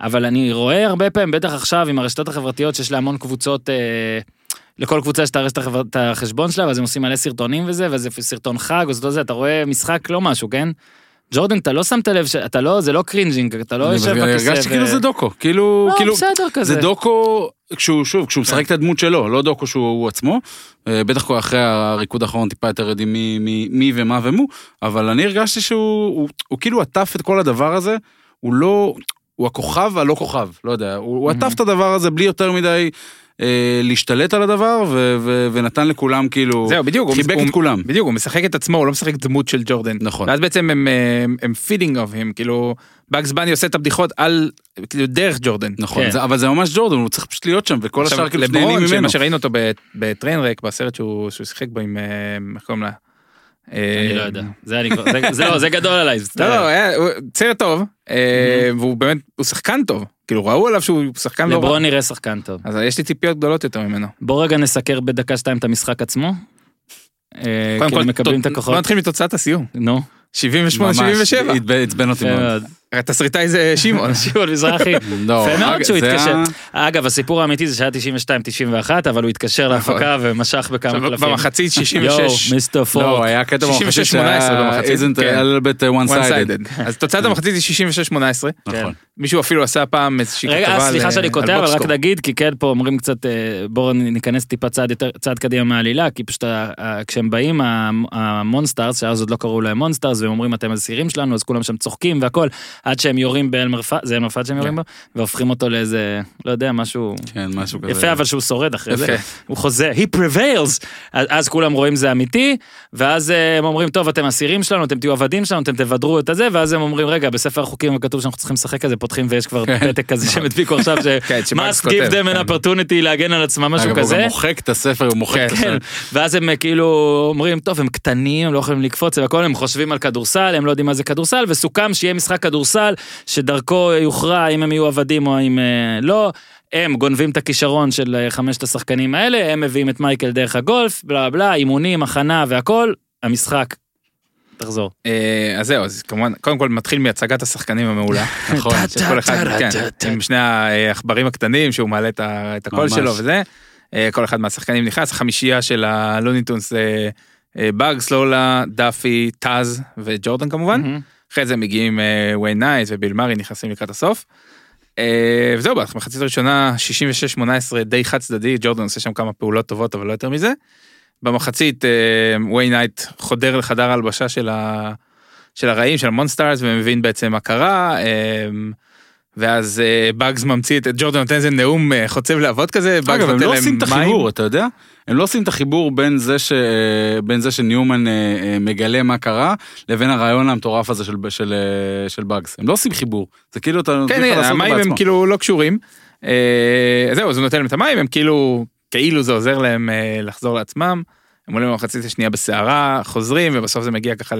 אבל אני רואה הרבה פעמים, בטח עכשיו עם הרשתות החברתיות, שיש להמון קבוצות, אה, לכל קבוצה יש את הרשת החשבון שלה, ואז הם עושים מלא סרטונים וזה, וזה סרטון חג, או זה, אתה רואה משחק לא משהו, כן? ג'ורדן, אתה לא שמת לב, אתה לא, זה לא cringing, אתה לא יושב בכיסא. הרגשתי ו- כאילו זה דוקו, כאילו, לא, כאילו, בסדר כזה. זה דוקו, כשהוא, שוב, כשהוא משחק את הדמות שלו, לא דוקו שהוא הוא עצמו, אה, בטח כבר אחרי הריקוד האחרון טיפה יותר יודעים מי, מי, מי ומה ומו, אבל אני הרגשתי שהוא הוא, הוא כאילו עטף את כל הדבר הזה, הוא לא, הוא הכוכב והלא כוכב, לא יודע, הוא עטף את הדבר הזה בלי יותר מדי להשתלט על הדבר, ו- ו- ונתן לכולם כאילו, זהו, בדיוק. הוא- חיבק הוא- את כולם. בדיוק, הוא משחק את עצמו, הוא לא משחק דמות של ג'ורדן. נכון. ואז בעצם הם, הם, הם feeding off him, כאילו, באגס בני עושה את הבדיחות על, כאילו, דרך ג'ורדן. נכון, כן. זה- אבל זה ממש ג'ורדן, הוא צריך פשוט להיות שם, וכל השאר כאילו נהנים ממנו. שמה שראינו אותו ב- ב Trainwreck, בסרט שהוא שהוא שיחק בו עם, אה, איך קוראים לה? אני לא אה, יודע. זה אני כבר, זה- זה לא, זה גדול עליי. זה לא. לא, סרט טוב, אה, והוא באמת, הוא שחקן טוב. כאילו, ראו עליו שהוא שחקן לא רע. לברון נראה שחקן טוב. אז יש לי ציפיות גדולות יותר ממנו. בוא רגע נסקר בדקה שתיים את המשחק עצמו. אה, קודם כאילו כל, מקבלים את בוא הכוחות. נתחיל מתוצאת הסיום. נו. 78-77. ממש, עצבן אותי מאוד. התסריטאי זה שמעון. <laughs> שמעון מזרחי. לא, יפה מאוד שהוא התקשר. אגב, הסיפור האמיתי זה שהיה 92-91, אבל הוא התקשר נכון. להפקה ומשך בכמה קלפים. במחצית יואו, 66. מיסטר פורק. לא, היה קטע 66-18 במחצית שהיה one one sided. sided. אז תוצאת <laughs> המחצית היא 66-18. נכון. מישהו אפילו עשה פעם איזושהי רגע, כתבה אה, על- סליחה שאני על קוטע, אבל רק box score. נגיד, כי כן, פה אומרים קצת, אה, בואו ניכנס טיפה צעד קדימה מהעלילה, כי פשוט ה- ה- כשהם באים, המונסטארס, שאז עוד לא קראו להם מונסטארס, והם אומרים אתם האסירים שלנו, אז כולם שם צוחקים והכל, עד שהם יורים באלמר פאד, זה אלמר פאד שהם יורים בו, והופכים אותו לאיזה, לא יודע, משהו... כן, משהו כזה. יפה אבל שהוא שורד אחרי זה. הוא חוזה, he prevails, אז, כולם רואים זה אמיתי, ואז אה, הם אומרים טוב אתם אסירים שלנו, אתם תהיו עבדים שלנו, אתם תבדרו את הזה, ואז הם אומרים רגע בספר החוקים כתוב שאנחנו צריכים לשחק כזה, פותחים ויש כבר כן. פתק כזה שהם הדביקו עכשיו, <laughs> ש- כן, שבאגס must give them an כן. opportunity להגן על עצמם משהו הוא כזה. גם מוחק את הספר, הוא מוחק כן. ואז הם אה, כאילו אומרים, טוב, הם קטנים, הם לא יכולים לקפוץ והכל, הם חושבים על כדורסל, הם לא יודעים מה זה כדורסל, וסוכם שיהיה משחק כדורסל, שדרכו יוכרע אם הם יהיו עבדים או אם אה, לא. הם גונבים את הכישרון של אה, חמשת השחקנים האלה, הם מביאים את מייקל דרך הגולף, בלה בלה, אימונים, הכנה והכל, המשחק. תחזור. אה, אז זהו, אז כמובן, קודם כל מתחיל מהצגת השחקנים המעולה. <laughs> נכון. שכל אחד, כן, עם שני העכברים הקטנים שהוא מעלה את הקול. שלו וזה. כל אחד מהשחקנים נכנס, החמישייה של הלוניטונס באגס, לולה, דאפי, טאז וג'ורדן כמובן. מהמם. אחרי זה מגיעים אה, וויין נייט וביל מארי נכנסים לקראת הסוף. אה, וזהו, במחצית הראשונה 66-18 די חד צדדי, ג'ורדן עושה שם כמה פעולות טובות אבל לא יותר מזה. במחצית אה, וויין נייט חודר לחדר ההלבשה של, ה... של הרעים, של המונסטארס, ומבין בעצם מה קרה. אה, ואז אה, באגס ממציא את ג'ורדן נותן איזה נאום אה, חוצב להבות כזה, באגס אגב, הם נותן לא להם עושים את מים. החיבור, אתה יודע? הם לא עושים את החיבור בין זה, ש... בין זה שניומן אה, אה, מגלה מה קרה, לבין הרעיון המטורף הזה של, של, אה, של באגס. הם לא עושים חיבור. זה כאילו אתה נותן כן, כן, המים הם. כאילו לא קשורים. אה, זהו, אז הוא נותן להם את המים, הם כאילו, כאילו זה עוזר להם אה, לחזור לעצמם. הם עולים במחצית השנייה בסערה, חוזרים, ובסוף זה מגיע ככה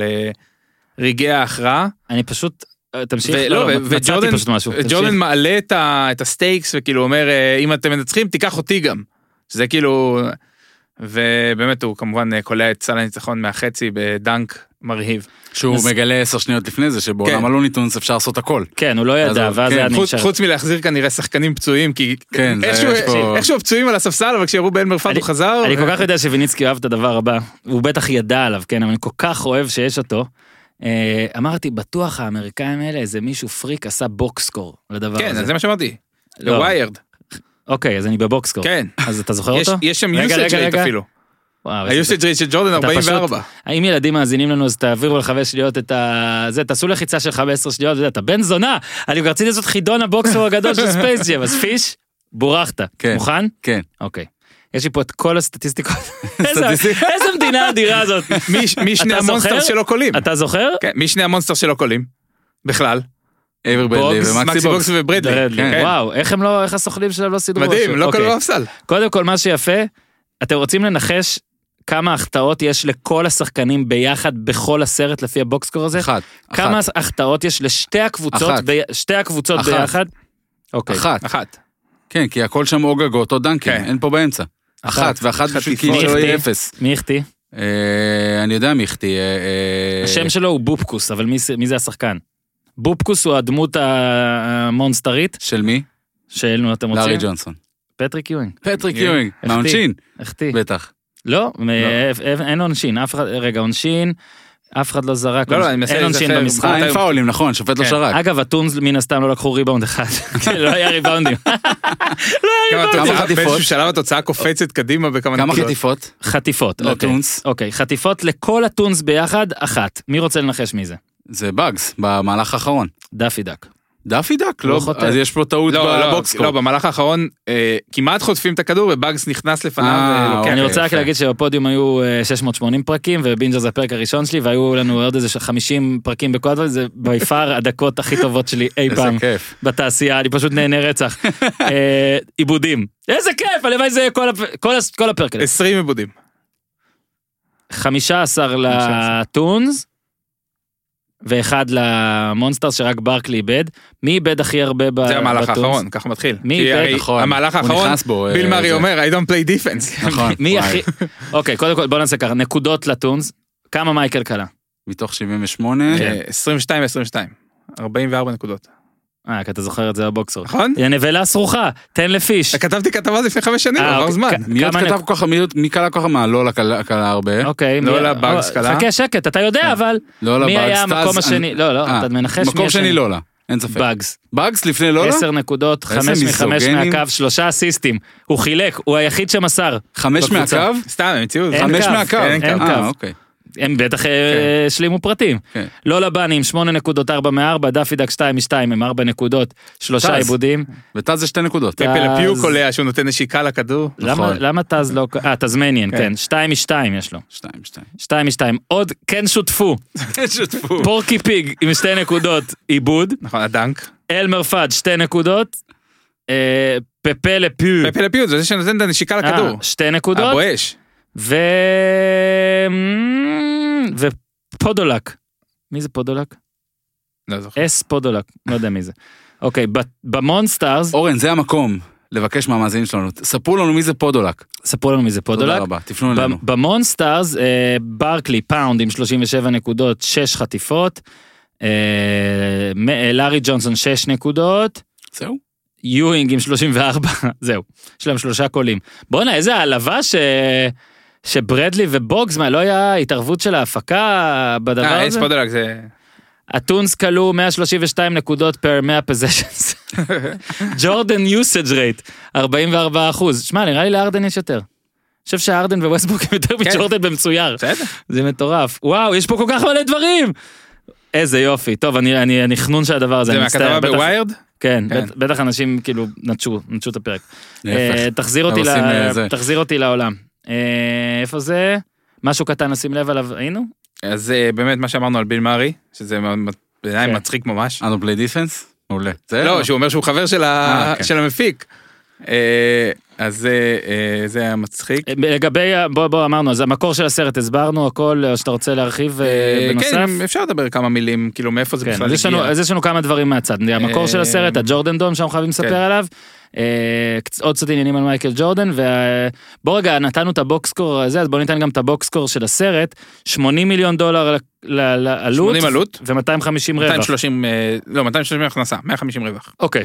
לרגעי ההכרעה. אני פשוט, אה, תמשיך, ולא, לא, מצאתי וג'ורדן. ג'ורדן מעלה את ה- את ה stakes וכאילו אומר אה, אם אתם מנצחים תיקח אותי גם. שזה כאילו ובאמת הוא כמובן אה, קולע את סל הניצחון מהחצי בדנק מרהיב. שהוא אז- מגלה עשר שניות לפני זה, שבעולם כן. הלוניטונס אפשר לעשות הכל. כן, הוא לא ידע, הוא- ואז כן, היה חוץ, נשאר. חוץ מלהחזיר כנראה שחקנים פצועים כי כן, זה איכשהו, פה- איכשהו הפצועים על הספסל אבל כשירו באלמר פאד אני- הוא חזר. אני ו- כל כך יודע שוויניצקי אוהב את הדבר הבא, הוא בטח ידע עליו, כן, אבל אני כל כך אוהב שיש אותו. אה, אמרתי, בטוח האמריקאים האלה, איזה מישהו פריק עשה box score לדבר כן, הזה. אז זה מה שאמרתי. לא. אוקיי, אז אני ב box score. כן. אז אתה זוכר יש- אותו? יש שם usage rate. אפילו. ה-usage rate של ג'ורדן אתה פשוט- 44. האם ילדים מאזינים לנו אז תעבירו לחמש שניות את ה... זה, תעשו לחיצה של 15 שניות, אתה בן זונה, אני רציתי לעשות חידון ה box score הגדול של <laughs> ספייס ג'ם, אז פיש, בורכת. כן. מוכן? כן. אוקיי. יש לי פה את כל הסטטיסטיקות. איזה- מדינה אדירה הזאת. מי מי שני המונסטר? שלא קולים? אתה זוכר? כן, מי שני המונסטר שלא קולים? בכלל. אייבר ברדלי ומקסי מקסי בוקס. בוקס וברדלי. ברדלי. כן. וואו, איך הם לא, איך הסוכנים שלהם לא סידרו מדהים? לא אוקיי. קלעו אף סל. קודם כל, מה שיפה, אתם רוצים לנחש כמה החטאות יש לכל השחקנים ביחד בכל הסרט לפי ה box score הזה? אחת. כמה אחת. החטאות יש לשתי הקבוצות, אחת. ב... שתי הקבוצות אחת. ביחד? אוקיי. אחת. אחת. כן, כי הכל שם או גגות או דנקים, כן. אין פה באמצע. אחת, ואחת חטיפות. כאילו שלא יהיה? אפס. מי החטיא? אה, אני יודע מי החטיא. אה, אה, השם שלו הוא בופקוס, אבל מי, זה- השחקן? בופקוס הוא הדמות המונסטרית של מי? של, נו, אתם רוצים? לארי ג'ונסון. פטריק יואינג. פטריק יואינג. מהעונשין, החטיא. בטח. לא, אין- אין עונשין, אף אחד, רגע, עונשין, אף אחד לא זרק, לא, לא, אני מנסה אין עונשין להיזכר. במשחק. אין פאולים, נכון, שופט לא כן. שרק. אגב, הטונס מן הסתם לא לקחו ריבאונד אחד, <laughs> כן, לא היה ריבאונדים. <laughs> כמה התוצאה- חטיפות? באיזשהו שלב התוצאה קופצת קדימה בכמה כמה נקודות. חטיפות? חטיפות, אוקיי. לטונס. אוקיי, חטיפות לכל הטונס ביחד, אחת. מי רוצה לנחש מי זה? זה באגס, במהלך האחרון. דאפי דק. דאפי הוא לא לא, חוטף. אז יש פה טעות לא, לא, ב box score. לא, במהלך האחרון אה, כמעט חוטפים את הכדור ובאגס נכנס לפניו אה, ולוקח. אוקיי. אני רוצה רק. להגיד שבפודיום היו אה, 680 פרקים ובינג'ר זה הפרק הראשון שלי והיו לנו עוד איזה 50 פרקים בכל הדבר זה by far <laughs> הדקות הכי טובות שלי אי פעם. בתעשייה אני פשוט נהנה רצח. <laughs> אה, עיבודים איזה כיף הלוואי זה יהיה כל הפ- כל הס- כל הפרק הזה. 20 עיבודים. 15 לטונס ואחד למונסטרס שרק ברקלי איבד מי איבד הכי הרבה ב- זה המהלך בטונס? האחרון, ככה מתחיל. מי איבד? נכון. המהלך האחרון, ביל אה, מארי זה. אומר, I don't play defense. <laughs> נכון. מי. הכי אוקיי קודם כל בוא נעשה ככה נקודות לטונס כמה מייקל קלה. מתוך 78. כן. אה, 22 22. 44 נקודות. אה כי אתה זוכר את זה בבוקסור. נכון? יא נבלה סרוחה תן לפיש. כתבתי כתבה לפני חמש שנים, אה, עבר אוקיי. זמן. מי עוד כתב כל כך, מי עוד- מי קלה כל כך מה? לא לקלה קלה הרבה. אוקיי. לא מי- לבאגס או, קלה. חכה שקט אתה יודע אבל לא מי לבאגס. היה טאז, המקום השני לא לא אה, אתה מנחש מי מקום השני. שני לולה, אין ספק. באגס. באגס לפני לולה? עשר נקודות, חמש מחמש. מהקו, שלושה אסיסטים. הוא חילק, הוא היחיד שמסר. חמש. מהקו? סתם, הם המציאו את זה. אין חמש קו, מהקו. אין אין אה, קו. אוקיי. הם בטח אה, השלימו פרטים. כן. לא לבנים, שמונה נקודות, ארבע מארבע, דאפי דק שתיים משתיים, הם ארבע נקודות, שלושה טז. עיבודים. וטאז זה שתי נקודות. פפה לפיו אז- קולע שהוא נותן נשיקה לכדור. למה- נכון. למה טז לא... אה, טזמניאן, כן. כן. שתיים משתיים יש לו. שתיים, שתיים. שתיים משתיים. עוד כן שותפו. שותפו. פורקי פיג עם שתי נקודות, עיבוד. נכון, הדנק. אלמר פאד, שתי נקודות. אה, פפה לפיו. פפה לפיו זה זה שנותן את הנשיקה לכדור. אה, שתי נקודות. הבואש. ו... ופודולק. מי זה פודולק? לא זוכר. אס פודולק, לא יודע מי זה. אוקיי, במונסטארס, אורן, זה המקום לבקש מהמאזינים שלנו. ספרו לנו מי זה פודולק. ספרו לנו מי זה תודה פודולק. רבה, תפנו אלינו. במונסטארס, אה, ברקלי פאונד עם 37 נקודות, 6 חטיפות. אה, אה, לארי ג'ונסון 6 נקודות. זהו. יואינג עם 34, <laughs> זהו, יש להם שלושה קולים. בואנה, איזה העלבה ש... שברדלי ובוגס, מה, לא היה התערבות של ההפקה בדבר אה, אס הזה? פודולק זה... הטונס כלו 132 נקודות פר 100 פוזיישנס. <laughs> ג'ורדן יוסאג' רייט, 44 אחוז. שמע, נראה לי לארדן יש יותר. אני חושב שהארדן וווסטבוק הם יותר כן. מג'ורדן במצויר. זה מטורף. וואו, יש פה כל כך מלא דברים! איזה יופי. טוב, אני, אני, אני חנון של הדבר הזה, זה. מהכתבה בוויירד? כן, כן. בט- בטח אנשים כאילו נטשו, נטשו את הפרק. אה, אה. תחזיר אותי לעולם. אה, איפה זה? משהו קטן לשים לב עליו, היינו? אז אה, באמת מה שאמרנו על ביל מארי, שזה בעיניי כן. מצחיק ממש. I don't play defense? מעולה. לא, שהוא אומר שהוא חבר של אה, כן. המפיק. אז זה, זה היה מצחיק. לגבי, בוא, בוא, אמרנו, אז המקור של הסרט הסברנו הכל, או שאתה רוצה להרחיב אה, אה, בנוסף? כן, אפשר לדבר כמה מילים, כאילו מאיפה זה כן, בכלל הגיע. אז יש לנו כמה דברים מהצד. המקור של אה, הסרט, הג'ורדן דום שאנחנו חייבים לספר כן. עליו. אה, עוד קצת עניינים על מייקל ג'ורדן, ובוא רגע, נתנו את הבוקסקור הזה, אז בוא ניתן גם את הבוקסקור של הסרט. 80 מיליון דולר לעלות. 80 עלות. ו-250 רווח. 230, אה, לא, 230 הכנסה, 150 רווח. אוקיי,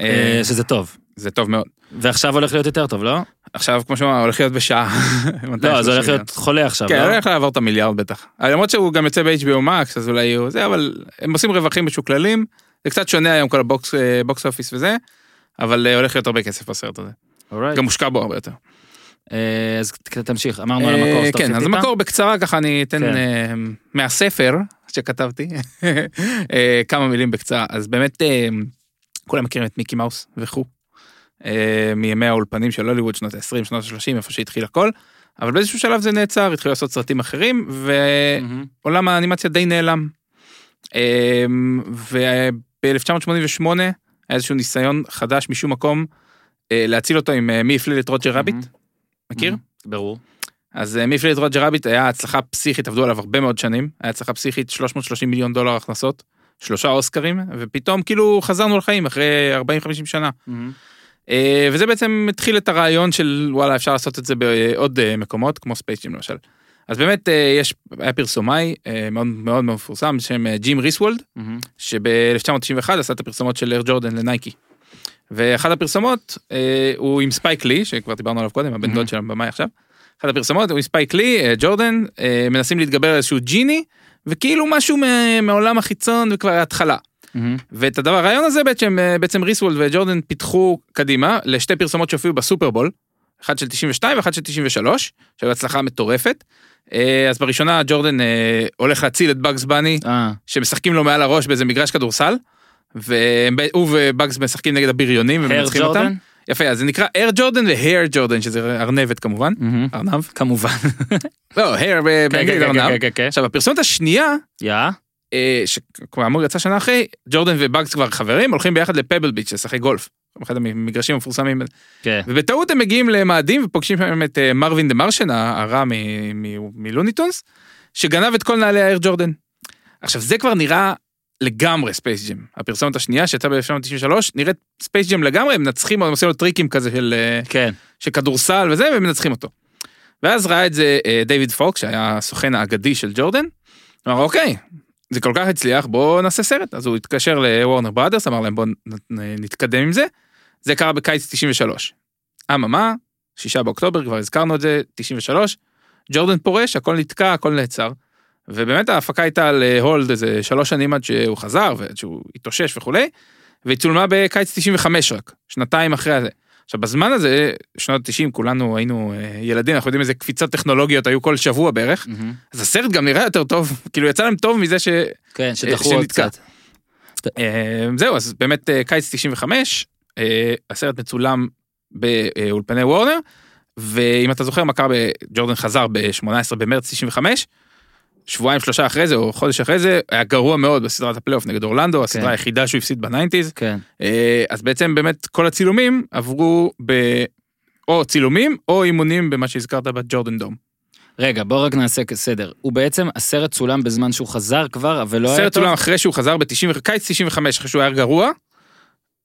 אה, שזה טוב. זה טוב מאוד. ועכשיו הולך להיות יותר טוב, לא? עכשיו, כמו שאמרנו, הולך להיות בשעה. <laughs> לא, זה הולך 230 להיות חולה עכשיו, כן, לא? הולך לעבור את המיליארד בטח. למרות שהוא גם יוצא ב-HBO Max, אז אולי יהיו זה, אבל הם עושים רווחים משוקללים. זה קצת שונה היום כל ה box box office וזה, אבל אה, הולך להיות הרבה כסף בסרט הזה. Alright. גם מושקע בו הרבה יותר. אה, אז תמשיך, אמרנו על המקור, אה, שאתה כן, אז? המקור בקצרה ככה אני אתן כן. מהספר שכתבתי <laughs> כמה מילים בקצרה. אז באמת כולם מכירים את מיקי מאוס וכו'. מימי האולפנים של הוליווד שנות ה-20, שנות ה-30, איפה שהתחיל הכל. אבל באיזשהו שלב זה נעצר, התחילו לעשות סרטים אחרים. ועולם האנימציה די נעלם. וב-1988 היה איזשהו ניסיון חדש משום מקום אה, להציל אותו עם אה, מי הפליל את רוג'ר רביט, מהמם. מכיר? מהמם. ברור. אז אה, מי הפליל את רוג'ר רביט היה הצלחה פסיכית, עבדו עליו הרבה מאוד שנים, היה הצלחה פסיכית 330 מיליון דולר הכנסות, שלושה אוסקרים, ופתאום כאילו חזרנו לחיים אחרי 40-50 שנה. מהמם. אה, וזה בעצם התחיל את הרעיון של וואלה אפשר לעשות את זה בעוד אה, מקומות כמו ספייס ג'ם למשל. אז באמת אה, יש, היה פרסומאי אה, מאוד מאוד מפורסם בשם אה, ג'ים ריסוולד, מהמם. שב-1991 עשה את הפרסומות של אייר ג'ורדן לנייקי. ואחת הפרסומות הוא עם ספייק לי, שכבר דיברנו עליו קודם, הבן דוד של הבמאי עכשיו. אחת הפרסומות הוא עם ספייק לי, ג'ורדן, מנסים להתגבר על איזשהו ג'יני, וכאילו משהו מהעולם החיצון וכבר התחלה. מהמם. ואת הדבר, הרעיון הזה בעצם, בעצם ריסוולד וג'ורדן פיתחו קדימה לשתי פרסומות שהופיעו בסופרבול, אחד של 92 ואחד של 93, שהיו הצלחה מטורפת. אה, אז בראשונה ג'ורדן אה, הולך להציל את באגס בני, אה, שמשחקים לו מעל הראש באיזה מגרש כדורסל, והוא ובאגס משחקים נגד הבריונים ומנצחים אותם. יפה, אז זה נקרא אר ג'ורדן והר ג'ורדן, שזה ארנבת כמובן. ארנב. כמובן. לא, hare כן, באנגלית כן, ארנב. כן, כן. עכשיו, הפרסומת השנייה, אה, שכאמור יצא שנה אחרי, ג'ורדן ובאגס כבר חברים, הולכים ביחד לפבל ביץ' לשחק גולף. אחד המגרשים המפורסמים. כן. ובטעות הם מגיעים למאדים ופוגשים שם את אה, מרווין the Martian, הרע מ- מ- מלוני טונס, שגנב את כל נעלי האייר ג'ורדן. עכשיו, זה כבר נראה לגמרי ספייס ג'ם. הפרסומת השנייה שיצאה ב-1993, נראית ספייס ג'ם לגמרי, הם מנצחים, הם עושים לו טריקים כזה של... אה, כן. של כדורסל וזה, ומנצחים אותו. ואז ראה את זה אה, דיוויד פוק, שהיה הסוכן האגדי של ג'ורדן, אמר, אוקיי, זה כל כך הצליח, בואו נעשה סרט. אז הוא התקשר לוורנר בראדרס, אמר להם, בואו נתקדם עם זה. זה קרה בקיץ 93. אממה, שישה באוקטובר, כבר הזכרנו את זה, 93, ג'ורדן פורש, הכל נתקע, הכל נעצר. ובאמת ההפקה הייתה על אה, הולד איזה שלוש שנים עד שהוא חזר ועד שהוא התאושש וכולי, והיא צולמה בקיץ 95 רק, שנתיים אחרי זה. עכשיו בזמן הזה, שנות ה-90 כולנו היינו אה, ילדים, אנחנו יודעים איזה קפיצות טכנולוגיות היו כל שבוע בערך, מהמם. אז הסרט גם נראה יותר טוב, כאילו יצא להם טוב מזה ש... כן, שדחו עוד. קצת. אה, זהו, אז באמת אה, קיץ 95, אה, הסרט מצולם באולפני וורנר, ואם אתה זוכר מה קרה, ג'ורדן חזר ב-18 במרץ 95, שבועיים שלושה אחרי זה, או חודש אחרי זה, היה גרוע מאוד בסדרת הפלייאוף נגד אורלנדו, הסדרה היחידה שהוא הפסיד ב nineties. כן. אה, אז בעצם באמת כל הצילומים עברו ב... או צילומים או אימונים במה שהזכרת בג'ורדן דום. רגע, בוא רק נעשה סדר. הוא בעצם, הסרט צולם בזמן שהוא חזר כבר, אבל לא היה הסרט טוב? צולם אחרי שהוא חזר ב-90, קיץ 95, אחרי שהוא היה גרוע,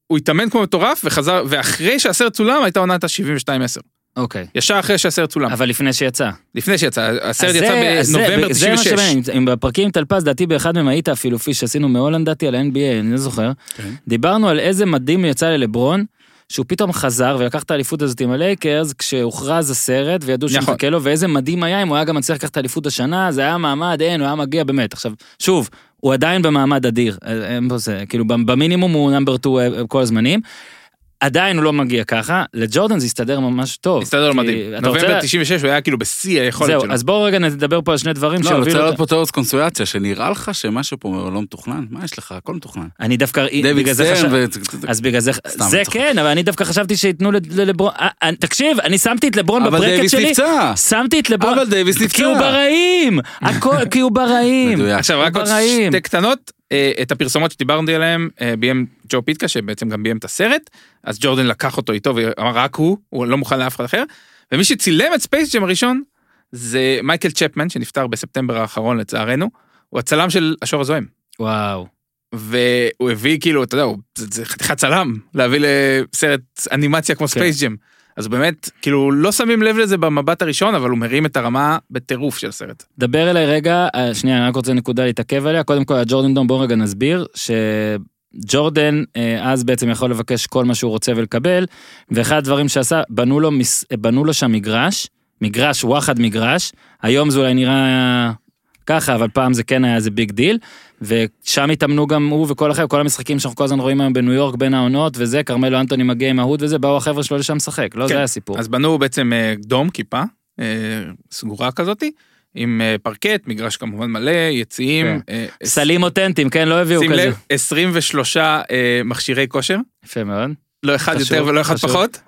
הוא התאמן כמו מטורף וחזר, ואחרי שהסרט צולם הייתה עונת ה-72-10. אוקיי. ישר אחרי שהסרט צולם, אבל לפני שיצא. לפני שיצא, הסרט יצא זה- אז זה- בנובמבר זה מה 96. שמעניין, אם בפרקים טלפז, דעתי באחד מהם היית אפילו פיש שעשינו מהולנד דעתי על ה-NBA, אני לא זוכר. כן. דיברנו על איזה מדהים יצא ללברון, שהוא פתאום חזר ולקח את האליפות הזאת עם הלייקרס, כשהוכרז הסרט וידעו נכון. שמחכה לו, ואיזה מדהים היה אם הוא היה גם מצליח לקחת את האליפות השנה, זה היה מעמד, אין, הוא היה מגיע באמת. עכשיו, שוב, הוא עדיין במעמד אדיר, אה, אין פה זה, כאילו במינימום הוא number 2 כל הזמנים. עדיין הוא לא מגיע ככה, לג'ורדן זה הסתדר ממש טוב. הסתדר מדהים. נובמבר 96 הוא היה כאילו בשיא היכולת זהו, שלו. אז בואו רגע נדבר פה על שני דברים לא, אני רוצה שהובילו... לעלות פה תיאוריות קונספירציה, שנראה לך שמשהו פה לא מתוכנן? מה יש לך? הכל מתוכנן. אני דווקא, דויד סטרן. ו... אז בגלל זה, זה. כן, אבל אני דווקא חשבתי שייתנו ל- ללברון, אה, אה, תקשיב, אני שמתי את לברון אבל ב bracket דייוויס שלי, נפצע. שמתי את לברון, אבל דייוויס כי הוא נפצע. ברעים, הכל, כי הוא ברעים. מדויק. עכשיו רק עוד ברעים. שתי קטנות, את הפרסומות שדיברתי עליהן אה, ביים ג'ו פיטקה שבעצם גם ביים את הסרט, אז ג'ורדן לקח אותו איתו ואמר רק הוא, הוא לא מוכן לאף אחד אחר, ומי שצילם את ספייס ג'ם הראשון זה מייקל צ'פמן שנפטר בספטמבר האחרון לצערנו, הוא הצלם של השור הזועם. וואו. והוא הביא כאילו, אתה יודע, הוא- זה, זה חתיכת צלם להביא לסרט אנימציה כמו כן. ספייס ג'ם. אז באמת, כאילו, לא שמים לב לזה במבט הראשון, אבל הוא מרים את הרמה בטירוף של הסרט. דבר אליי רגע, אה, שנייה, אני רק רוצה נקודה להתעכב עליה, קודם כל הג'ורדן dome, בואו רגע נסביר, שג'ורדן אה, אז בעצם יכול לבקש כל מה שהוא רוצה ולקבל, ואחד הדברים שעשה, בנו לו, בנו לו שם מגרש, מגרש וואחד מגרש, היום זה אולי נראה ככה, אבל פעם זה כן היה איזה big deal, ושם התאמנו גם הוא וכל החבר'ה, כל המשחקים שאנחנו כל הזמן רואים היום בניו יורק בין העונות וזה, כרמלו אנטוני מגיע עם ה hood וזה, באו החבר'ה שלו לשם לשחק, לא כן. זה היה הסיפור. אז בנו בעצם אה, dome, כיפה, אה, סגורה כזאתי, עם אה, פרקט, מגרש כמובן מלא, יציאים. כן. אה, סלים אותנטיים, כן, לא הביאו שים כזה. לב, 23 אה, מכשירי כושר, יפה מאוד. לא אחד חשוב, יותר ולא אחד חשוב. פחות.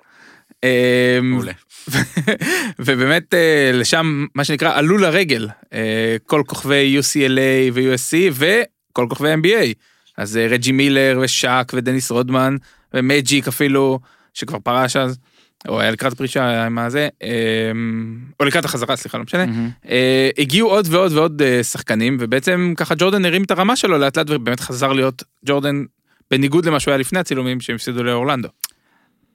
מעולה. <laughs> ובאמת אה, לשם מה שנקרא עלו לרגל אה, כל כוכבי UCLA ו-USC וכל כוכבי NBA. אז אה, רג'י מילר ושאק ודניס רודמן ומג'יק אפילו שכבר פרש אז. או היה לקראת הפרישה עם הזה, אה, או לקראת החזרה סליחה לא משנה. אה, הגיעו עוד ועוד ועוד שחקנים ובעצם ככה ג'ורדן הרים את הרמה שלו לאט לאט ובאמת חזר להיות ג'ורדן בניגוד למה שהוא היה לפני הצילומים שהם הפסידו לאורלנדו.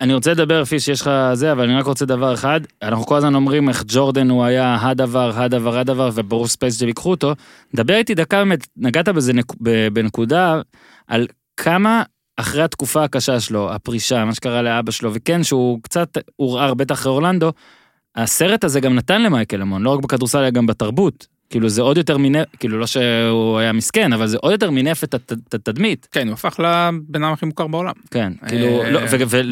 אני רוצה לדבר, לפי שיש לך זה, אבל אני רק רוצה דבר אחד. אנחנו כל הזמן אומרים איך ג'ורדן הוא היה הדבר, הדבר, הדבר, וברור ספייס ג'ם ייקחו אותו. דבר איתי דקה באמת, נגעת בזה נק, בנקודה, על כמה אחרי התקופה הקשה שלו, הפרישה, מה שקרה לאבא שלו, וכן, שהוא קצת עורער, בטח אחרי אורלנדו, הסרט הזה גם נתן למייקל המון, לא רק בכדורסל, אלא גם בתרבות. כאילו זה עוד יותר מינף, כאילו לא שהוא היה מסכן, אבל זה עוד יותר מינף את הת- את התדמית. כן הוא הפך לבן אדם הכי מוכר בעולם. כן, כאילו, אה, לא,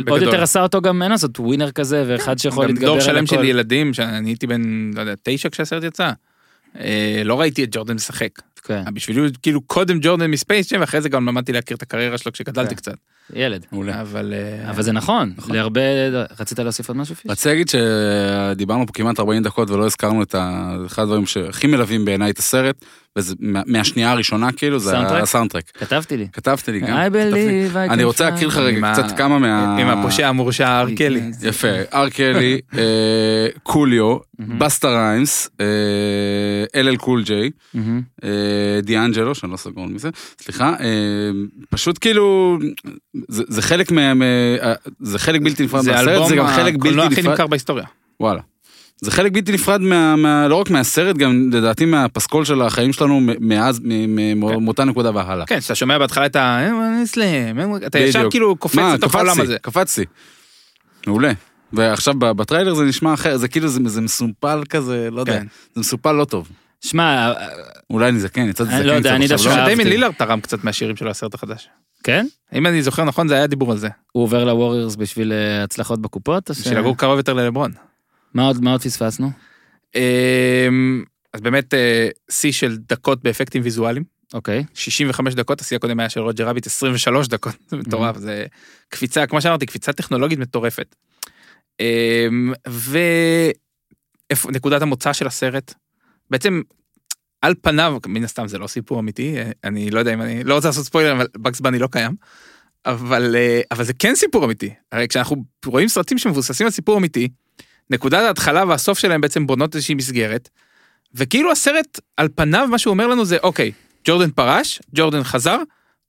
ועוד. יותר עשה אותו גם, אין לעשות, ווינר כזה, ואחד שיכול גם להתגבר דור על שלם של הכל. ילדים שאני הייתי בן לא יודע תשע כשהסרט יצא. אה, לא ראיתי את ג'ורדן משחק. כן, בשבילי הוא כאילו קודם ג'ורדן מספייס ג'ם, ואחרי זה גם למדתי להכיר את הקריירה שלו כשגדלתי כן. קצת. ילד. מעולה. אבל... אה, אבל זה נכון, נכון. להרבה... רצית להוסיף עוד משהו פיש? רציתי להגיד שדיברנו פה כמעט 40 דקות ולא הזכרנו את ה- אחד הדברים שהכי מלווים בעיניי את הסרט, וזה מה- מהשנייה הראשונה כאילו, זה סאונדטרק? הסאונדטרק. כתבתי לי. כתבתי לי גם. I believe I אני רוצה להקריא לך. רגע קצת כמה מה... עם הפושע המורשע ארקלי. יפה, אר קלי, קוליו. בסטה ריימס, אל אל קול ג'יי, דיאנג'לו, שאני לא סגור מזה, סליחה, אה, פשוט כאילו, זה זה חלק אה, זה חלק בלתי נפרד זה מהסרט, אלבום זה גם חלק הקולנוע בלתי הכי נפרד, נמכר בהיסטוריה. וואלה. זה חלק בלתי נפרד מה, מה, לא רק מהסרט, גם לדעתי מהפסקול של החיים שלנו מאז, מ- מ- כן. מאותה נקודה והלאה. כן, כשאתה שומע בהתחלה את ה... אתה ישר. כאילו קופץ מה, לתוך העולם הזה. קפצתי. מעולה. ועכשיו ב- בטריילר זה נשמע אחר, זה כאילו זה, זה מסומפל כזה, לא יודע, כן. זה מסומפל לא טוב. שמע, אולי אני זקן, יצאתי אני זקן לא יודע, אני דווקא לא? אהבתי. שדיימן לילארד תרם קצת מהשירים של הסרט החדש. כן? אם אני זוכר נכון, זה היה דיבור על זה. הוא עובר לווריורס בשביל אה, הצלחות בקופות? בשביל לגור קרוב יותר ללברון. מה עוד מה עוד פספסנו? אמ, אז באמת אה, שיא של דקות באפקטים ויזואליים. אוקיי. 65 דקות, השיא הקודם היה של רוג'ר רביט 23 דקות, זה מטורף, זה קפיצה, כמו שאמרתי, קפיצה טכנולוגית מטורפת. אמ, ונקודת המוצא של הסרט, בעצם על פניו, מן הסתם זה לא סיפור אמיתי, אה, אני לא יודע אם אני, לא רוצה לעשות ספוילר, אבל בקס בני לא קיים. אבל, אה, אבל זה כן סיפור אמיתי. הרי כשאנחנו רואים סרטים שמבוססים על סיפור אמיתי, נקודת ההתחלה והסוף שלהם בעצם בונות איזושהי מסגרת, וכאילו הסרט על פניו מה שהוא אומר לנו זה אוקיי, ג'ורדן פרש, ג'ורדן חזר,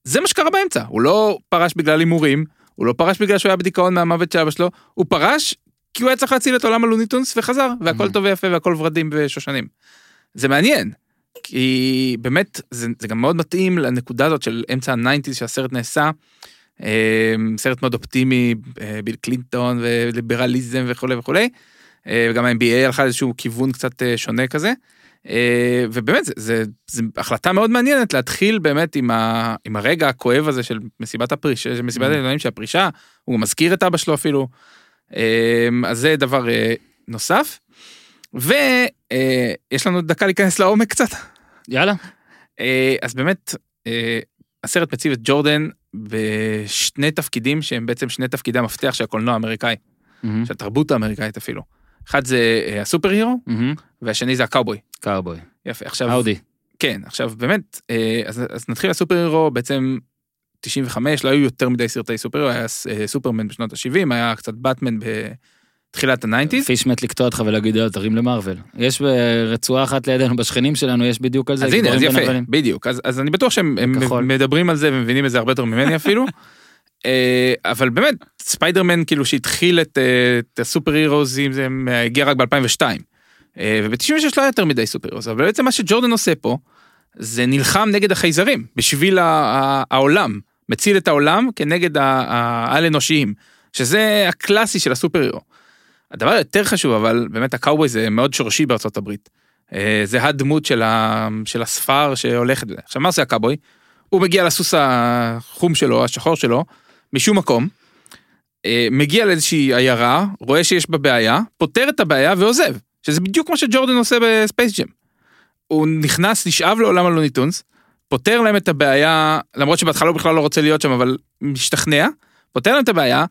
זה מה שקרה באמצע, הוא לא פרש בגלל הימורים, הוא לא פרש בגלל שהוא היה בדיכאון מהמוות של אבא שלו, הוא פרש כי הוא היה צריך להציל את עולם הלוניטונס וחזר, והכל Mhm. טוב ויפה והכל ורדים ושושנים. זה מעניין, כי באמת זה, זה גם מאוד מתאים לנקודה הזאת של אמצע הניינטיז שהסרט נעשה, סרט מאוד אופטימי, אה, ביל קלינטון וליברליזם וכולי וכולי, אה, וגם ה-NBA הלכה לאיזשהו כיוון קצת אה, שונה כזה. ובאמת זה החלטה מאוד מעניינת להתחיל באמת עם, ה, עם הרגע הכואב הזה של מסיבת הפרישה, של מסיבת Mhm. העיתונאים של הפרישה, הוא מזכיר את אבא שלו אפילו. אה, אז זה דבר נוסף. ויש לנו דקה להיכנס לעומק קצת. יאללה. אז באמת, הסרט מציב את ג'ורדן בשני תפקידים שהם בעצם שני תפקידי המפתח של הקולנוע האמריקאי, מהמם. של התרבות האמריקאית אפילו. אחד זה אה, ה super hero, מהמם. והשני זה הקאובוי. קאובוי. יפה, עכשיו... Howdy. כן, עכשיו באמת, אה, אז, אז נתחיל ה super hero בעצם 95, לא היו יותר מדי סרטי super hero, היה אה, סופרמן בשנות ה-70, היה קצת באטמן בתחילת הניינטיז. פיש מת לקטוע אותך ולהגיד, "יאללה, תרים למארוול. יש ברצועה אחת לידינו, בשכנים שלנו, יש בדיוק על זה. אז הנה, אז יפה, ונבלים. בדיוק, אז, אז אני בטוח שהם הם. מדברים על זה ומבינים את זה הרבה יותר ממני אפילו. <laughs> אה, אבל באמת, ספיידרמן כאילו שהתחיל את, אה, את ה super heroים, זה אה, הגיע רק ב-2002. וב-96 לא היה יותר מדי super heroes, אבל בעצם מה שג'ורדן עושה פה, זה נלחם נגד החייזרים, בשביל העולם, מציל את העולם כנגד ה- ה- העל-אנושיים, שזה הקלאסי של ה super hero. הדבר היותר חשוב, אבל באמת הקאובוי זה מאוד שורשי בארצות הברית. אה, זה הדמות של, ה, של הספר שהולכת. עכשיו מה עושה הקאובוי? הוא מגיע עם הסוס החום שלו, השחור שלו, משום מקום, אה, מגיע לאיזושהי עיירה, רואה שיש בה בעיה, פותר את הבעיה ועוזב, שזה בדיוק מה שג'ורדן עושה בספייס ג'ם. הוא נכנס, נשאב לעולם הלוניטונס, פותר להם את הבעיה, למרות שבהתחלה הוא בכלל לא רוצה להיות שם, אבל משתכנע, פותר להם את הבעיה,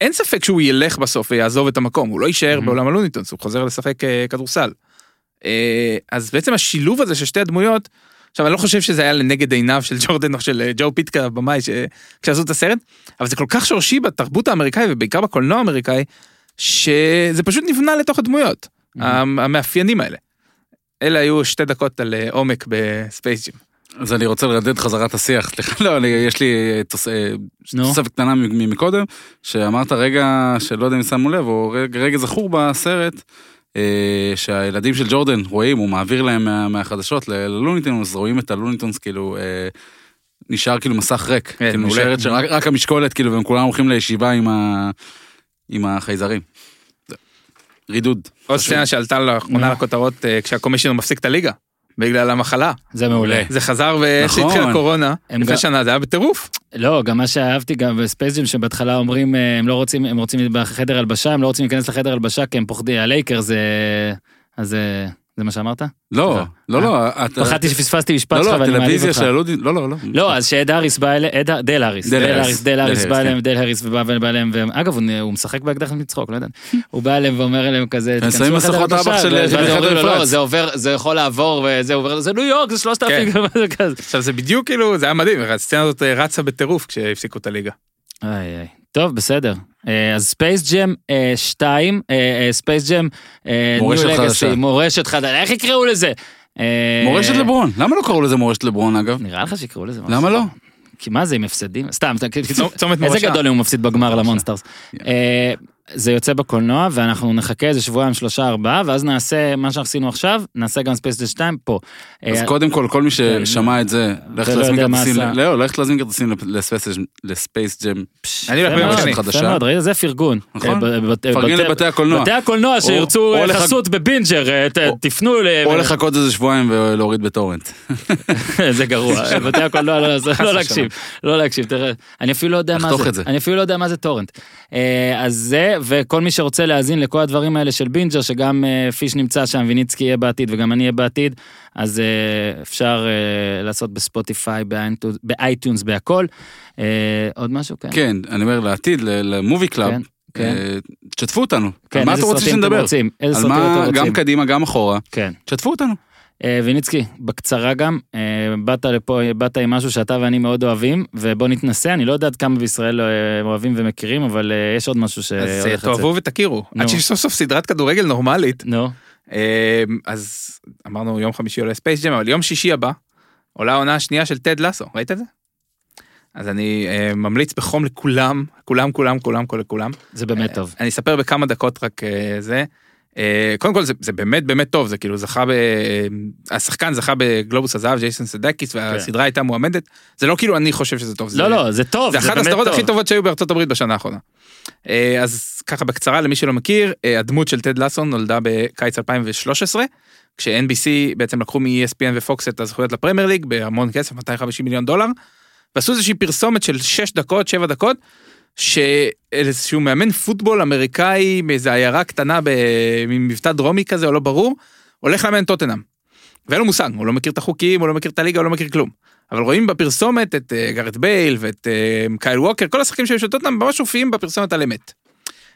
ואין ספק שהוא ילך בסוף ויעזוב את המקום, הוא לא יישאר Mhm. בעולם הלוניטונס, הוא חוזר לשחק אה, כדורסל. אה, אז בעצם השילוב הזה של שתי הדמויות, עכשיו אני לא חושב שזה היה לנגד עיניו של ג'ורדן או של אה, ג'ו פיטקה הבמאי ש- כשעשו את הסרט, אבל זה כל כך שורשי בתרבות האמריקאי ובעיקר בקולנוע האמריקאי, שזה פשוט נבנה לתוך הדמויות, המ- המאפיינים האלה. אלה היו שתי דקות על עומק בספייס ג'ים. אז אני רוצה לרדד חזרה את השיח, <laughs> סליחה, לא, אני, יש לי אה, תוס, אה, נו. תוספת קטנה מקודם, שאמרת רגע שלא יודע אם שמו לב, או רגע, רגע זכור בסרט, אה, שהילדים של ג'ורדן רואים, הוא מעביר להם מה, מהחדשות ללוניטונס, רואים את הלוניטונס כאילו, אה, נשאר כאילו מסך ריק, כן, כאילו. נשארת שרק רק המשקולת כאילו, והם כולם הולכים לישיבה עם, ה, עם החייזרים. רידוד. עוד. סצנה שעלתה לאחרונה. לכותרות אה, כשהקומישיונר מפסיק את הליגה, בגלל המחלה. זה מעולה. זה חזר ואיך נכון. שהתחילה הקורונה, הם לפני גם- שנה זה היה בטירוף. לא, גם מה שאהבתי גם בספייסג'ים שבהתחלה אומרים, אה, הם לא רוצים, הם רוצים בחדר הלבשה, הם לא רוצים להיכנס לחדר הלבשה כי הם פוחדים, הלייקר זה... אז אה, זה מה שאמרת? לא. לא, לא, אתה... פחדתי שפספסתי משפט לא, שלך לא, ואני מעליב הטלוויזיה אותך. הלודי, לא, לא, לא. לא, אז שעד האריס בא אליהם, דל האריס, דל האריס. דל האריס בא כן. אליהם, דל האריס ובא אליהם, ואגב, הוא משחק באקדח מצחוק, לא יודע. <laughs> הוא בא אליהם ואומר אליהם כזה, שמים "תיכנסו לחדר מסכות הלבשה", אב"כ של- לא. זה עובר, זה יכול לעבור, וזה עובר, זה ניו יורק, זה שלושת אלפים, כן. כזה. עכשיו זה בדיוק כאילו, זה היה מדהים, הסצנה הזאת אה, רצה בטירוף כשהפסיקו את הליגה. איי, איי. טוב, בסדר. אה, אז ספייס ג'ם 2, ספייס ג'ם מורשת חדשה. מורשת חדשה, איך יקראו לזה? אה, מורשת לברון, למה לא קראו לזה מורשת לברון אגב? נראה לך שיקראו לזה משהו? למה לא? כי מה זה עם הפסדים? סתם, איזה. גדול אם הוא מפסיד בגמר למונסטרס. זה יוצא בקולנוע ואנחנו נחכה איזה שבועיים שלושה ארבעה ואז נעשה מה שאנחנו עשינו עכשיו נעשה גם ספייס ג'ם 2 פה. אז אה, קודם כל, כל מי ששמע את זה, ללכת ולא להזמין כרטיסים. לא, ללכת להזמין כרטיסים לספייס ג'ם. אני הולך ביום השני. יפה. מאוד, ראית? זה פרגון. נכון. אה, פרגן בתי- לבתי הקולנוע. בתי הקולנוע שירצו אה, חסות בבינג'ר, תפנו ל... או לחכות איזה שבועיים ולהוריד בטורנט. <laughs> זה גרוע, <laughs> בתי הקולנוע לא לא להקשיב, לא להקשיב, תראה, אני אפילו לא יודע מה זה. אני אפילו לא יודע מה זה טורנט. אז זה, וכל מי שרוצה להאזין לכל הדברים האלה של בינג'ר, שגם אה, פיש נמצא שם, ויניצקי יהיה בעתיד וגם אני אהיה בעתיד, אז אה, אפשר אה, לעשות בספוטיפיי, באייטיונז, בהכל. עוד משהו? כן. כן, אני אומר לעתיד, למובי קלאב, כן, כן. תשתפו אותנו. כן, על מה אתם רוצים שנדבר? רוצים? איזה על סרטים מה, אתם גם רוצים? קדימה, גם אחורה. כן. תשתפו אותנו. אה, ויניצקי, בקצרה גם, אה, באת לפה, באת עם משהו שאתה ואני מאוד אוהבים, ובוא נתנסה, אני לא יודע עד כמה בישראל אה, אוהבים ומכירים, אבל יש עוד משהו אז שהולך אה, לצאת. תאהבו ותכירו. עד שיש סוף סוף סדרת כדורגל נורמלית. נו, אז אמרנו יום חמישי עולה ספייס ג'ם, אבל יום שישי הבא עולה העונה השנייה של טד לסו, ראית את זה? אז אני ממליץ בחום לכולם, כולם, כולם, כולם, כולם, כולם. זה באמת טוב. אני אספר בכמה דקות רק זה. אה, קודם כל זה, זה באמת באמת טוב, זה כאילו זכה ב... אה, השחקן זכה בגלובוס הזהב, ג'ייסון סדקיס, והסדרה הייתה מועמדת. זה לא כאילו אני חושב שזה טוב. זה- לא, לא, זה טוב, זה זה אחת הסדרות. הכי טובות שהיו בארצות הברית בשנה האחרונה. אה, אז ככה בקצרה למי שלא מכיר, הדמות של טד לסו נולדה בקיץ 2013, כש-NBC בעצם לקחו מ-ESPN ופוקס את הזכויות לפרמייר ליג בהמון כסף, 250 מיליון דולר, ועשו איזושהי פרסומת של 6 דקות, 7 דקות, שאיזשהו מאמן פוטבול אמריקאי מאיזה עיירה קטנה במבטא דרומי כזה או לא ברור, הולך לאמן טוטנאם. ואין לו מושג, הוא לא מכיר את החוקים, הוא לא מכיר את הליגה, הוא לא מכיר כלום. אבל רואים בפרסומת את uh, גארת' בייל ואת uh, קייל ווקר, כל השחקנים שהיו של טוטנאם ממש מופיעים בפרסומת על אמת.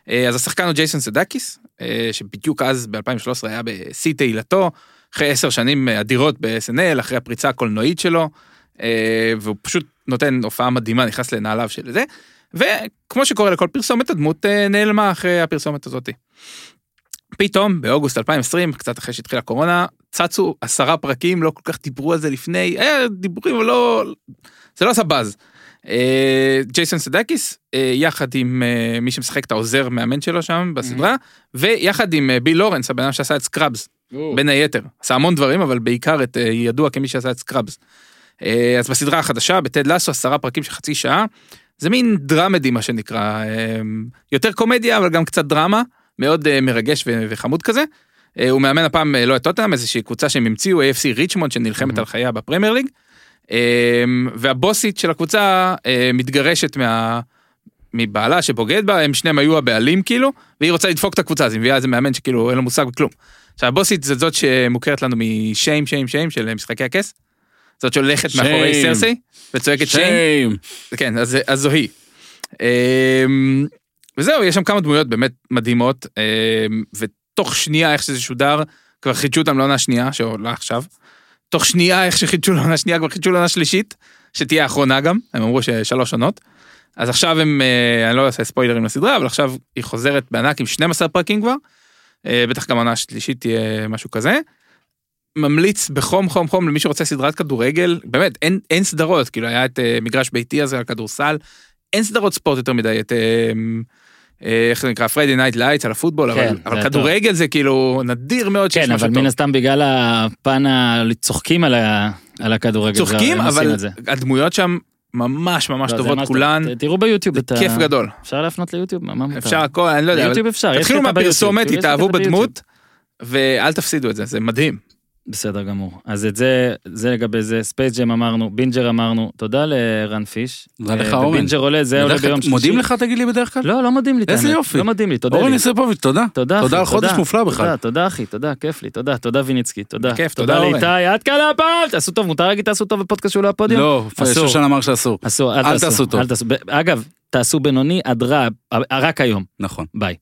Uh, אז השחקן הוא ג'ייסון סדקיס, uh, שבדיוק אז ב-2013 היה בשיא תהילתו, אחרי עשר שנים אה, אדירות ב-SNL, אחרי הפריצה הקולנועית שלו, uh, והוא פשוט נותן הופעה מדהימה, נכנס לנעליו של זה, וכמו שקורה לכל פרסומת, הדמות uh, נעלמה אחרי הפרסומת הזאתי. פתאום באוגוסט 2020 קצת אחרי שהתחילה הקורונה צצו עשרה פרקים לא כל כך דיברו על זה לפני היה דיבורים אבל לא זה לא עשה באז. אה, ג'ייסון סדקיס אה, יחד עם אה, מי שמשחק את העוזר מאמן שלו שם בסדרה ויחד עם אה, ביל לורנס הבן אדם שעשה את סקראבס בין היתר עשה המון דברים אבל בעיקר את אה, ידוע כמי שעשה את סקראבס. אה, אז בסדרה החדשה בטד לסו עשרה פרקים של חצי שעה זה מין dramedy מה שנקרא אה, יותר קומדיה אבל גם קצת דרמה מאוד אה, מרגש וחמוד כזה. אה, הוא מאמן הפעם אה, לא את טוטנאם איזושהי קבוצה שהם המציאו AFC ריצ'מונד שנלחמת Mhm. על חייה בפרמייר ליג. אה, והבוסית של הקבוצה מתגרשת מה... מבעלה שבוגד בה הם שניהם היו הבעלים כאילו והיא רוצה לדפוק את הקבוצה אז היא מביאה איזה מאמן שכאילו אין לו מושג בכלום. עכשיו הבוסית זאת זאת שמוכרת לנו משיים שיים שיים של משחקי הכס. זאת שהולכת שיים. מאחורי סרסי וצועקת שיים. שיים. כן, אז, אז זו היא. אמ, וזהו, יש שם כמה דמויות באמת מדהימות, אמ, ותוך שנייה איך שזה שודר, כבר חידשו אותם לעונה שנייה, שעולה עכשיו. תוך שנייה איך שחידשו לעונה שנייה, כבר חידשו לעונה שלישית, שתהיה האחרונה גם, הם אמרו ששלוש עונות. אז עכשיו הם, אה, אני לא אעשה ספוילרים לסדרה, אבל עכשיו היא חוזרת בענק עם 12 פרקים כבר. אה, בטח גם העונה השלישית תהיה משהו כזה. ממליץ בחום חום חום למי שרוצה סדרת כדורגל, באמת, אין, אין סדרות, כאילו היה את אה, מגרש ביתי הזה על כדורסל, אין סדרות ספורט יותר מדי, את, אה, אה, איך זה נקרא, פריידי נייט לייטס על הפוטבול, כן, אבל, אבל כדורגל זה כאילו נדיר מאוד שיש כן, משהו אבל טוב. מן הסתם בגלל הפן ה... צוחקים על ה- על הכדורגל. צוחקים, אבל. הדמויות שם ממש ממש לא, טובות כולן, טוב. תראו ביוטיוב את ה... כיף גדול. אפשר להפנות ליוטיוב? מה מותר? אפשר הכל, אני לא יודע, ביוטיוב אפשר. תתחילו מהפרסומת, תתאהבו. בדמות, ואל תפסידו את זה, זה מדהים. בסדר גמור. אז את זה, זה לגבי זה, ספייס ג'ם אמרנו, בינג'ר אמרנו, תודה לערן פיש. תודה לך, אה, אורן. ובינג'ר עולה, זה עולה ביום שלישי. מודים לך תגיד לי בדרך כלל? לא, לא מודים לי, איזה. יופי. לא מודים לי, תודה אורן לי. יוספוביץ', תודה. תודה, אחי, תודה על חודש מופלא בכלל. תודה, תודה אחי, תודה, כיף לי, תודה, תודה ויניצקי, תודה. בכיף, תודה, תודה אורן. לאיתי, עד כאן הפעם, תעשו טוב, מותר להגיד תעשו טוב בפודקאסט שהוא לא הפודיום? לא. שושן אמר שאסור. אסור, אל תעשו. טוב. אגב, תעשו בינוני עד רע, רק היום, נכון. ביי.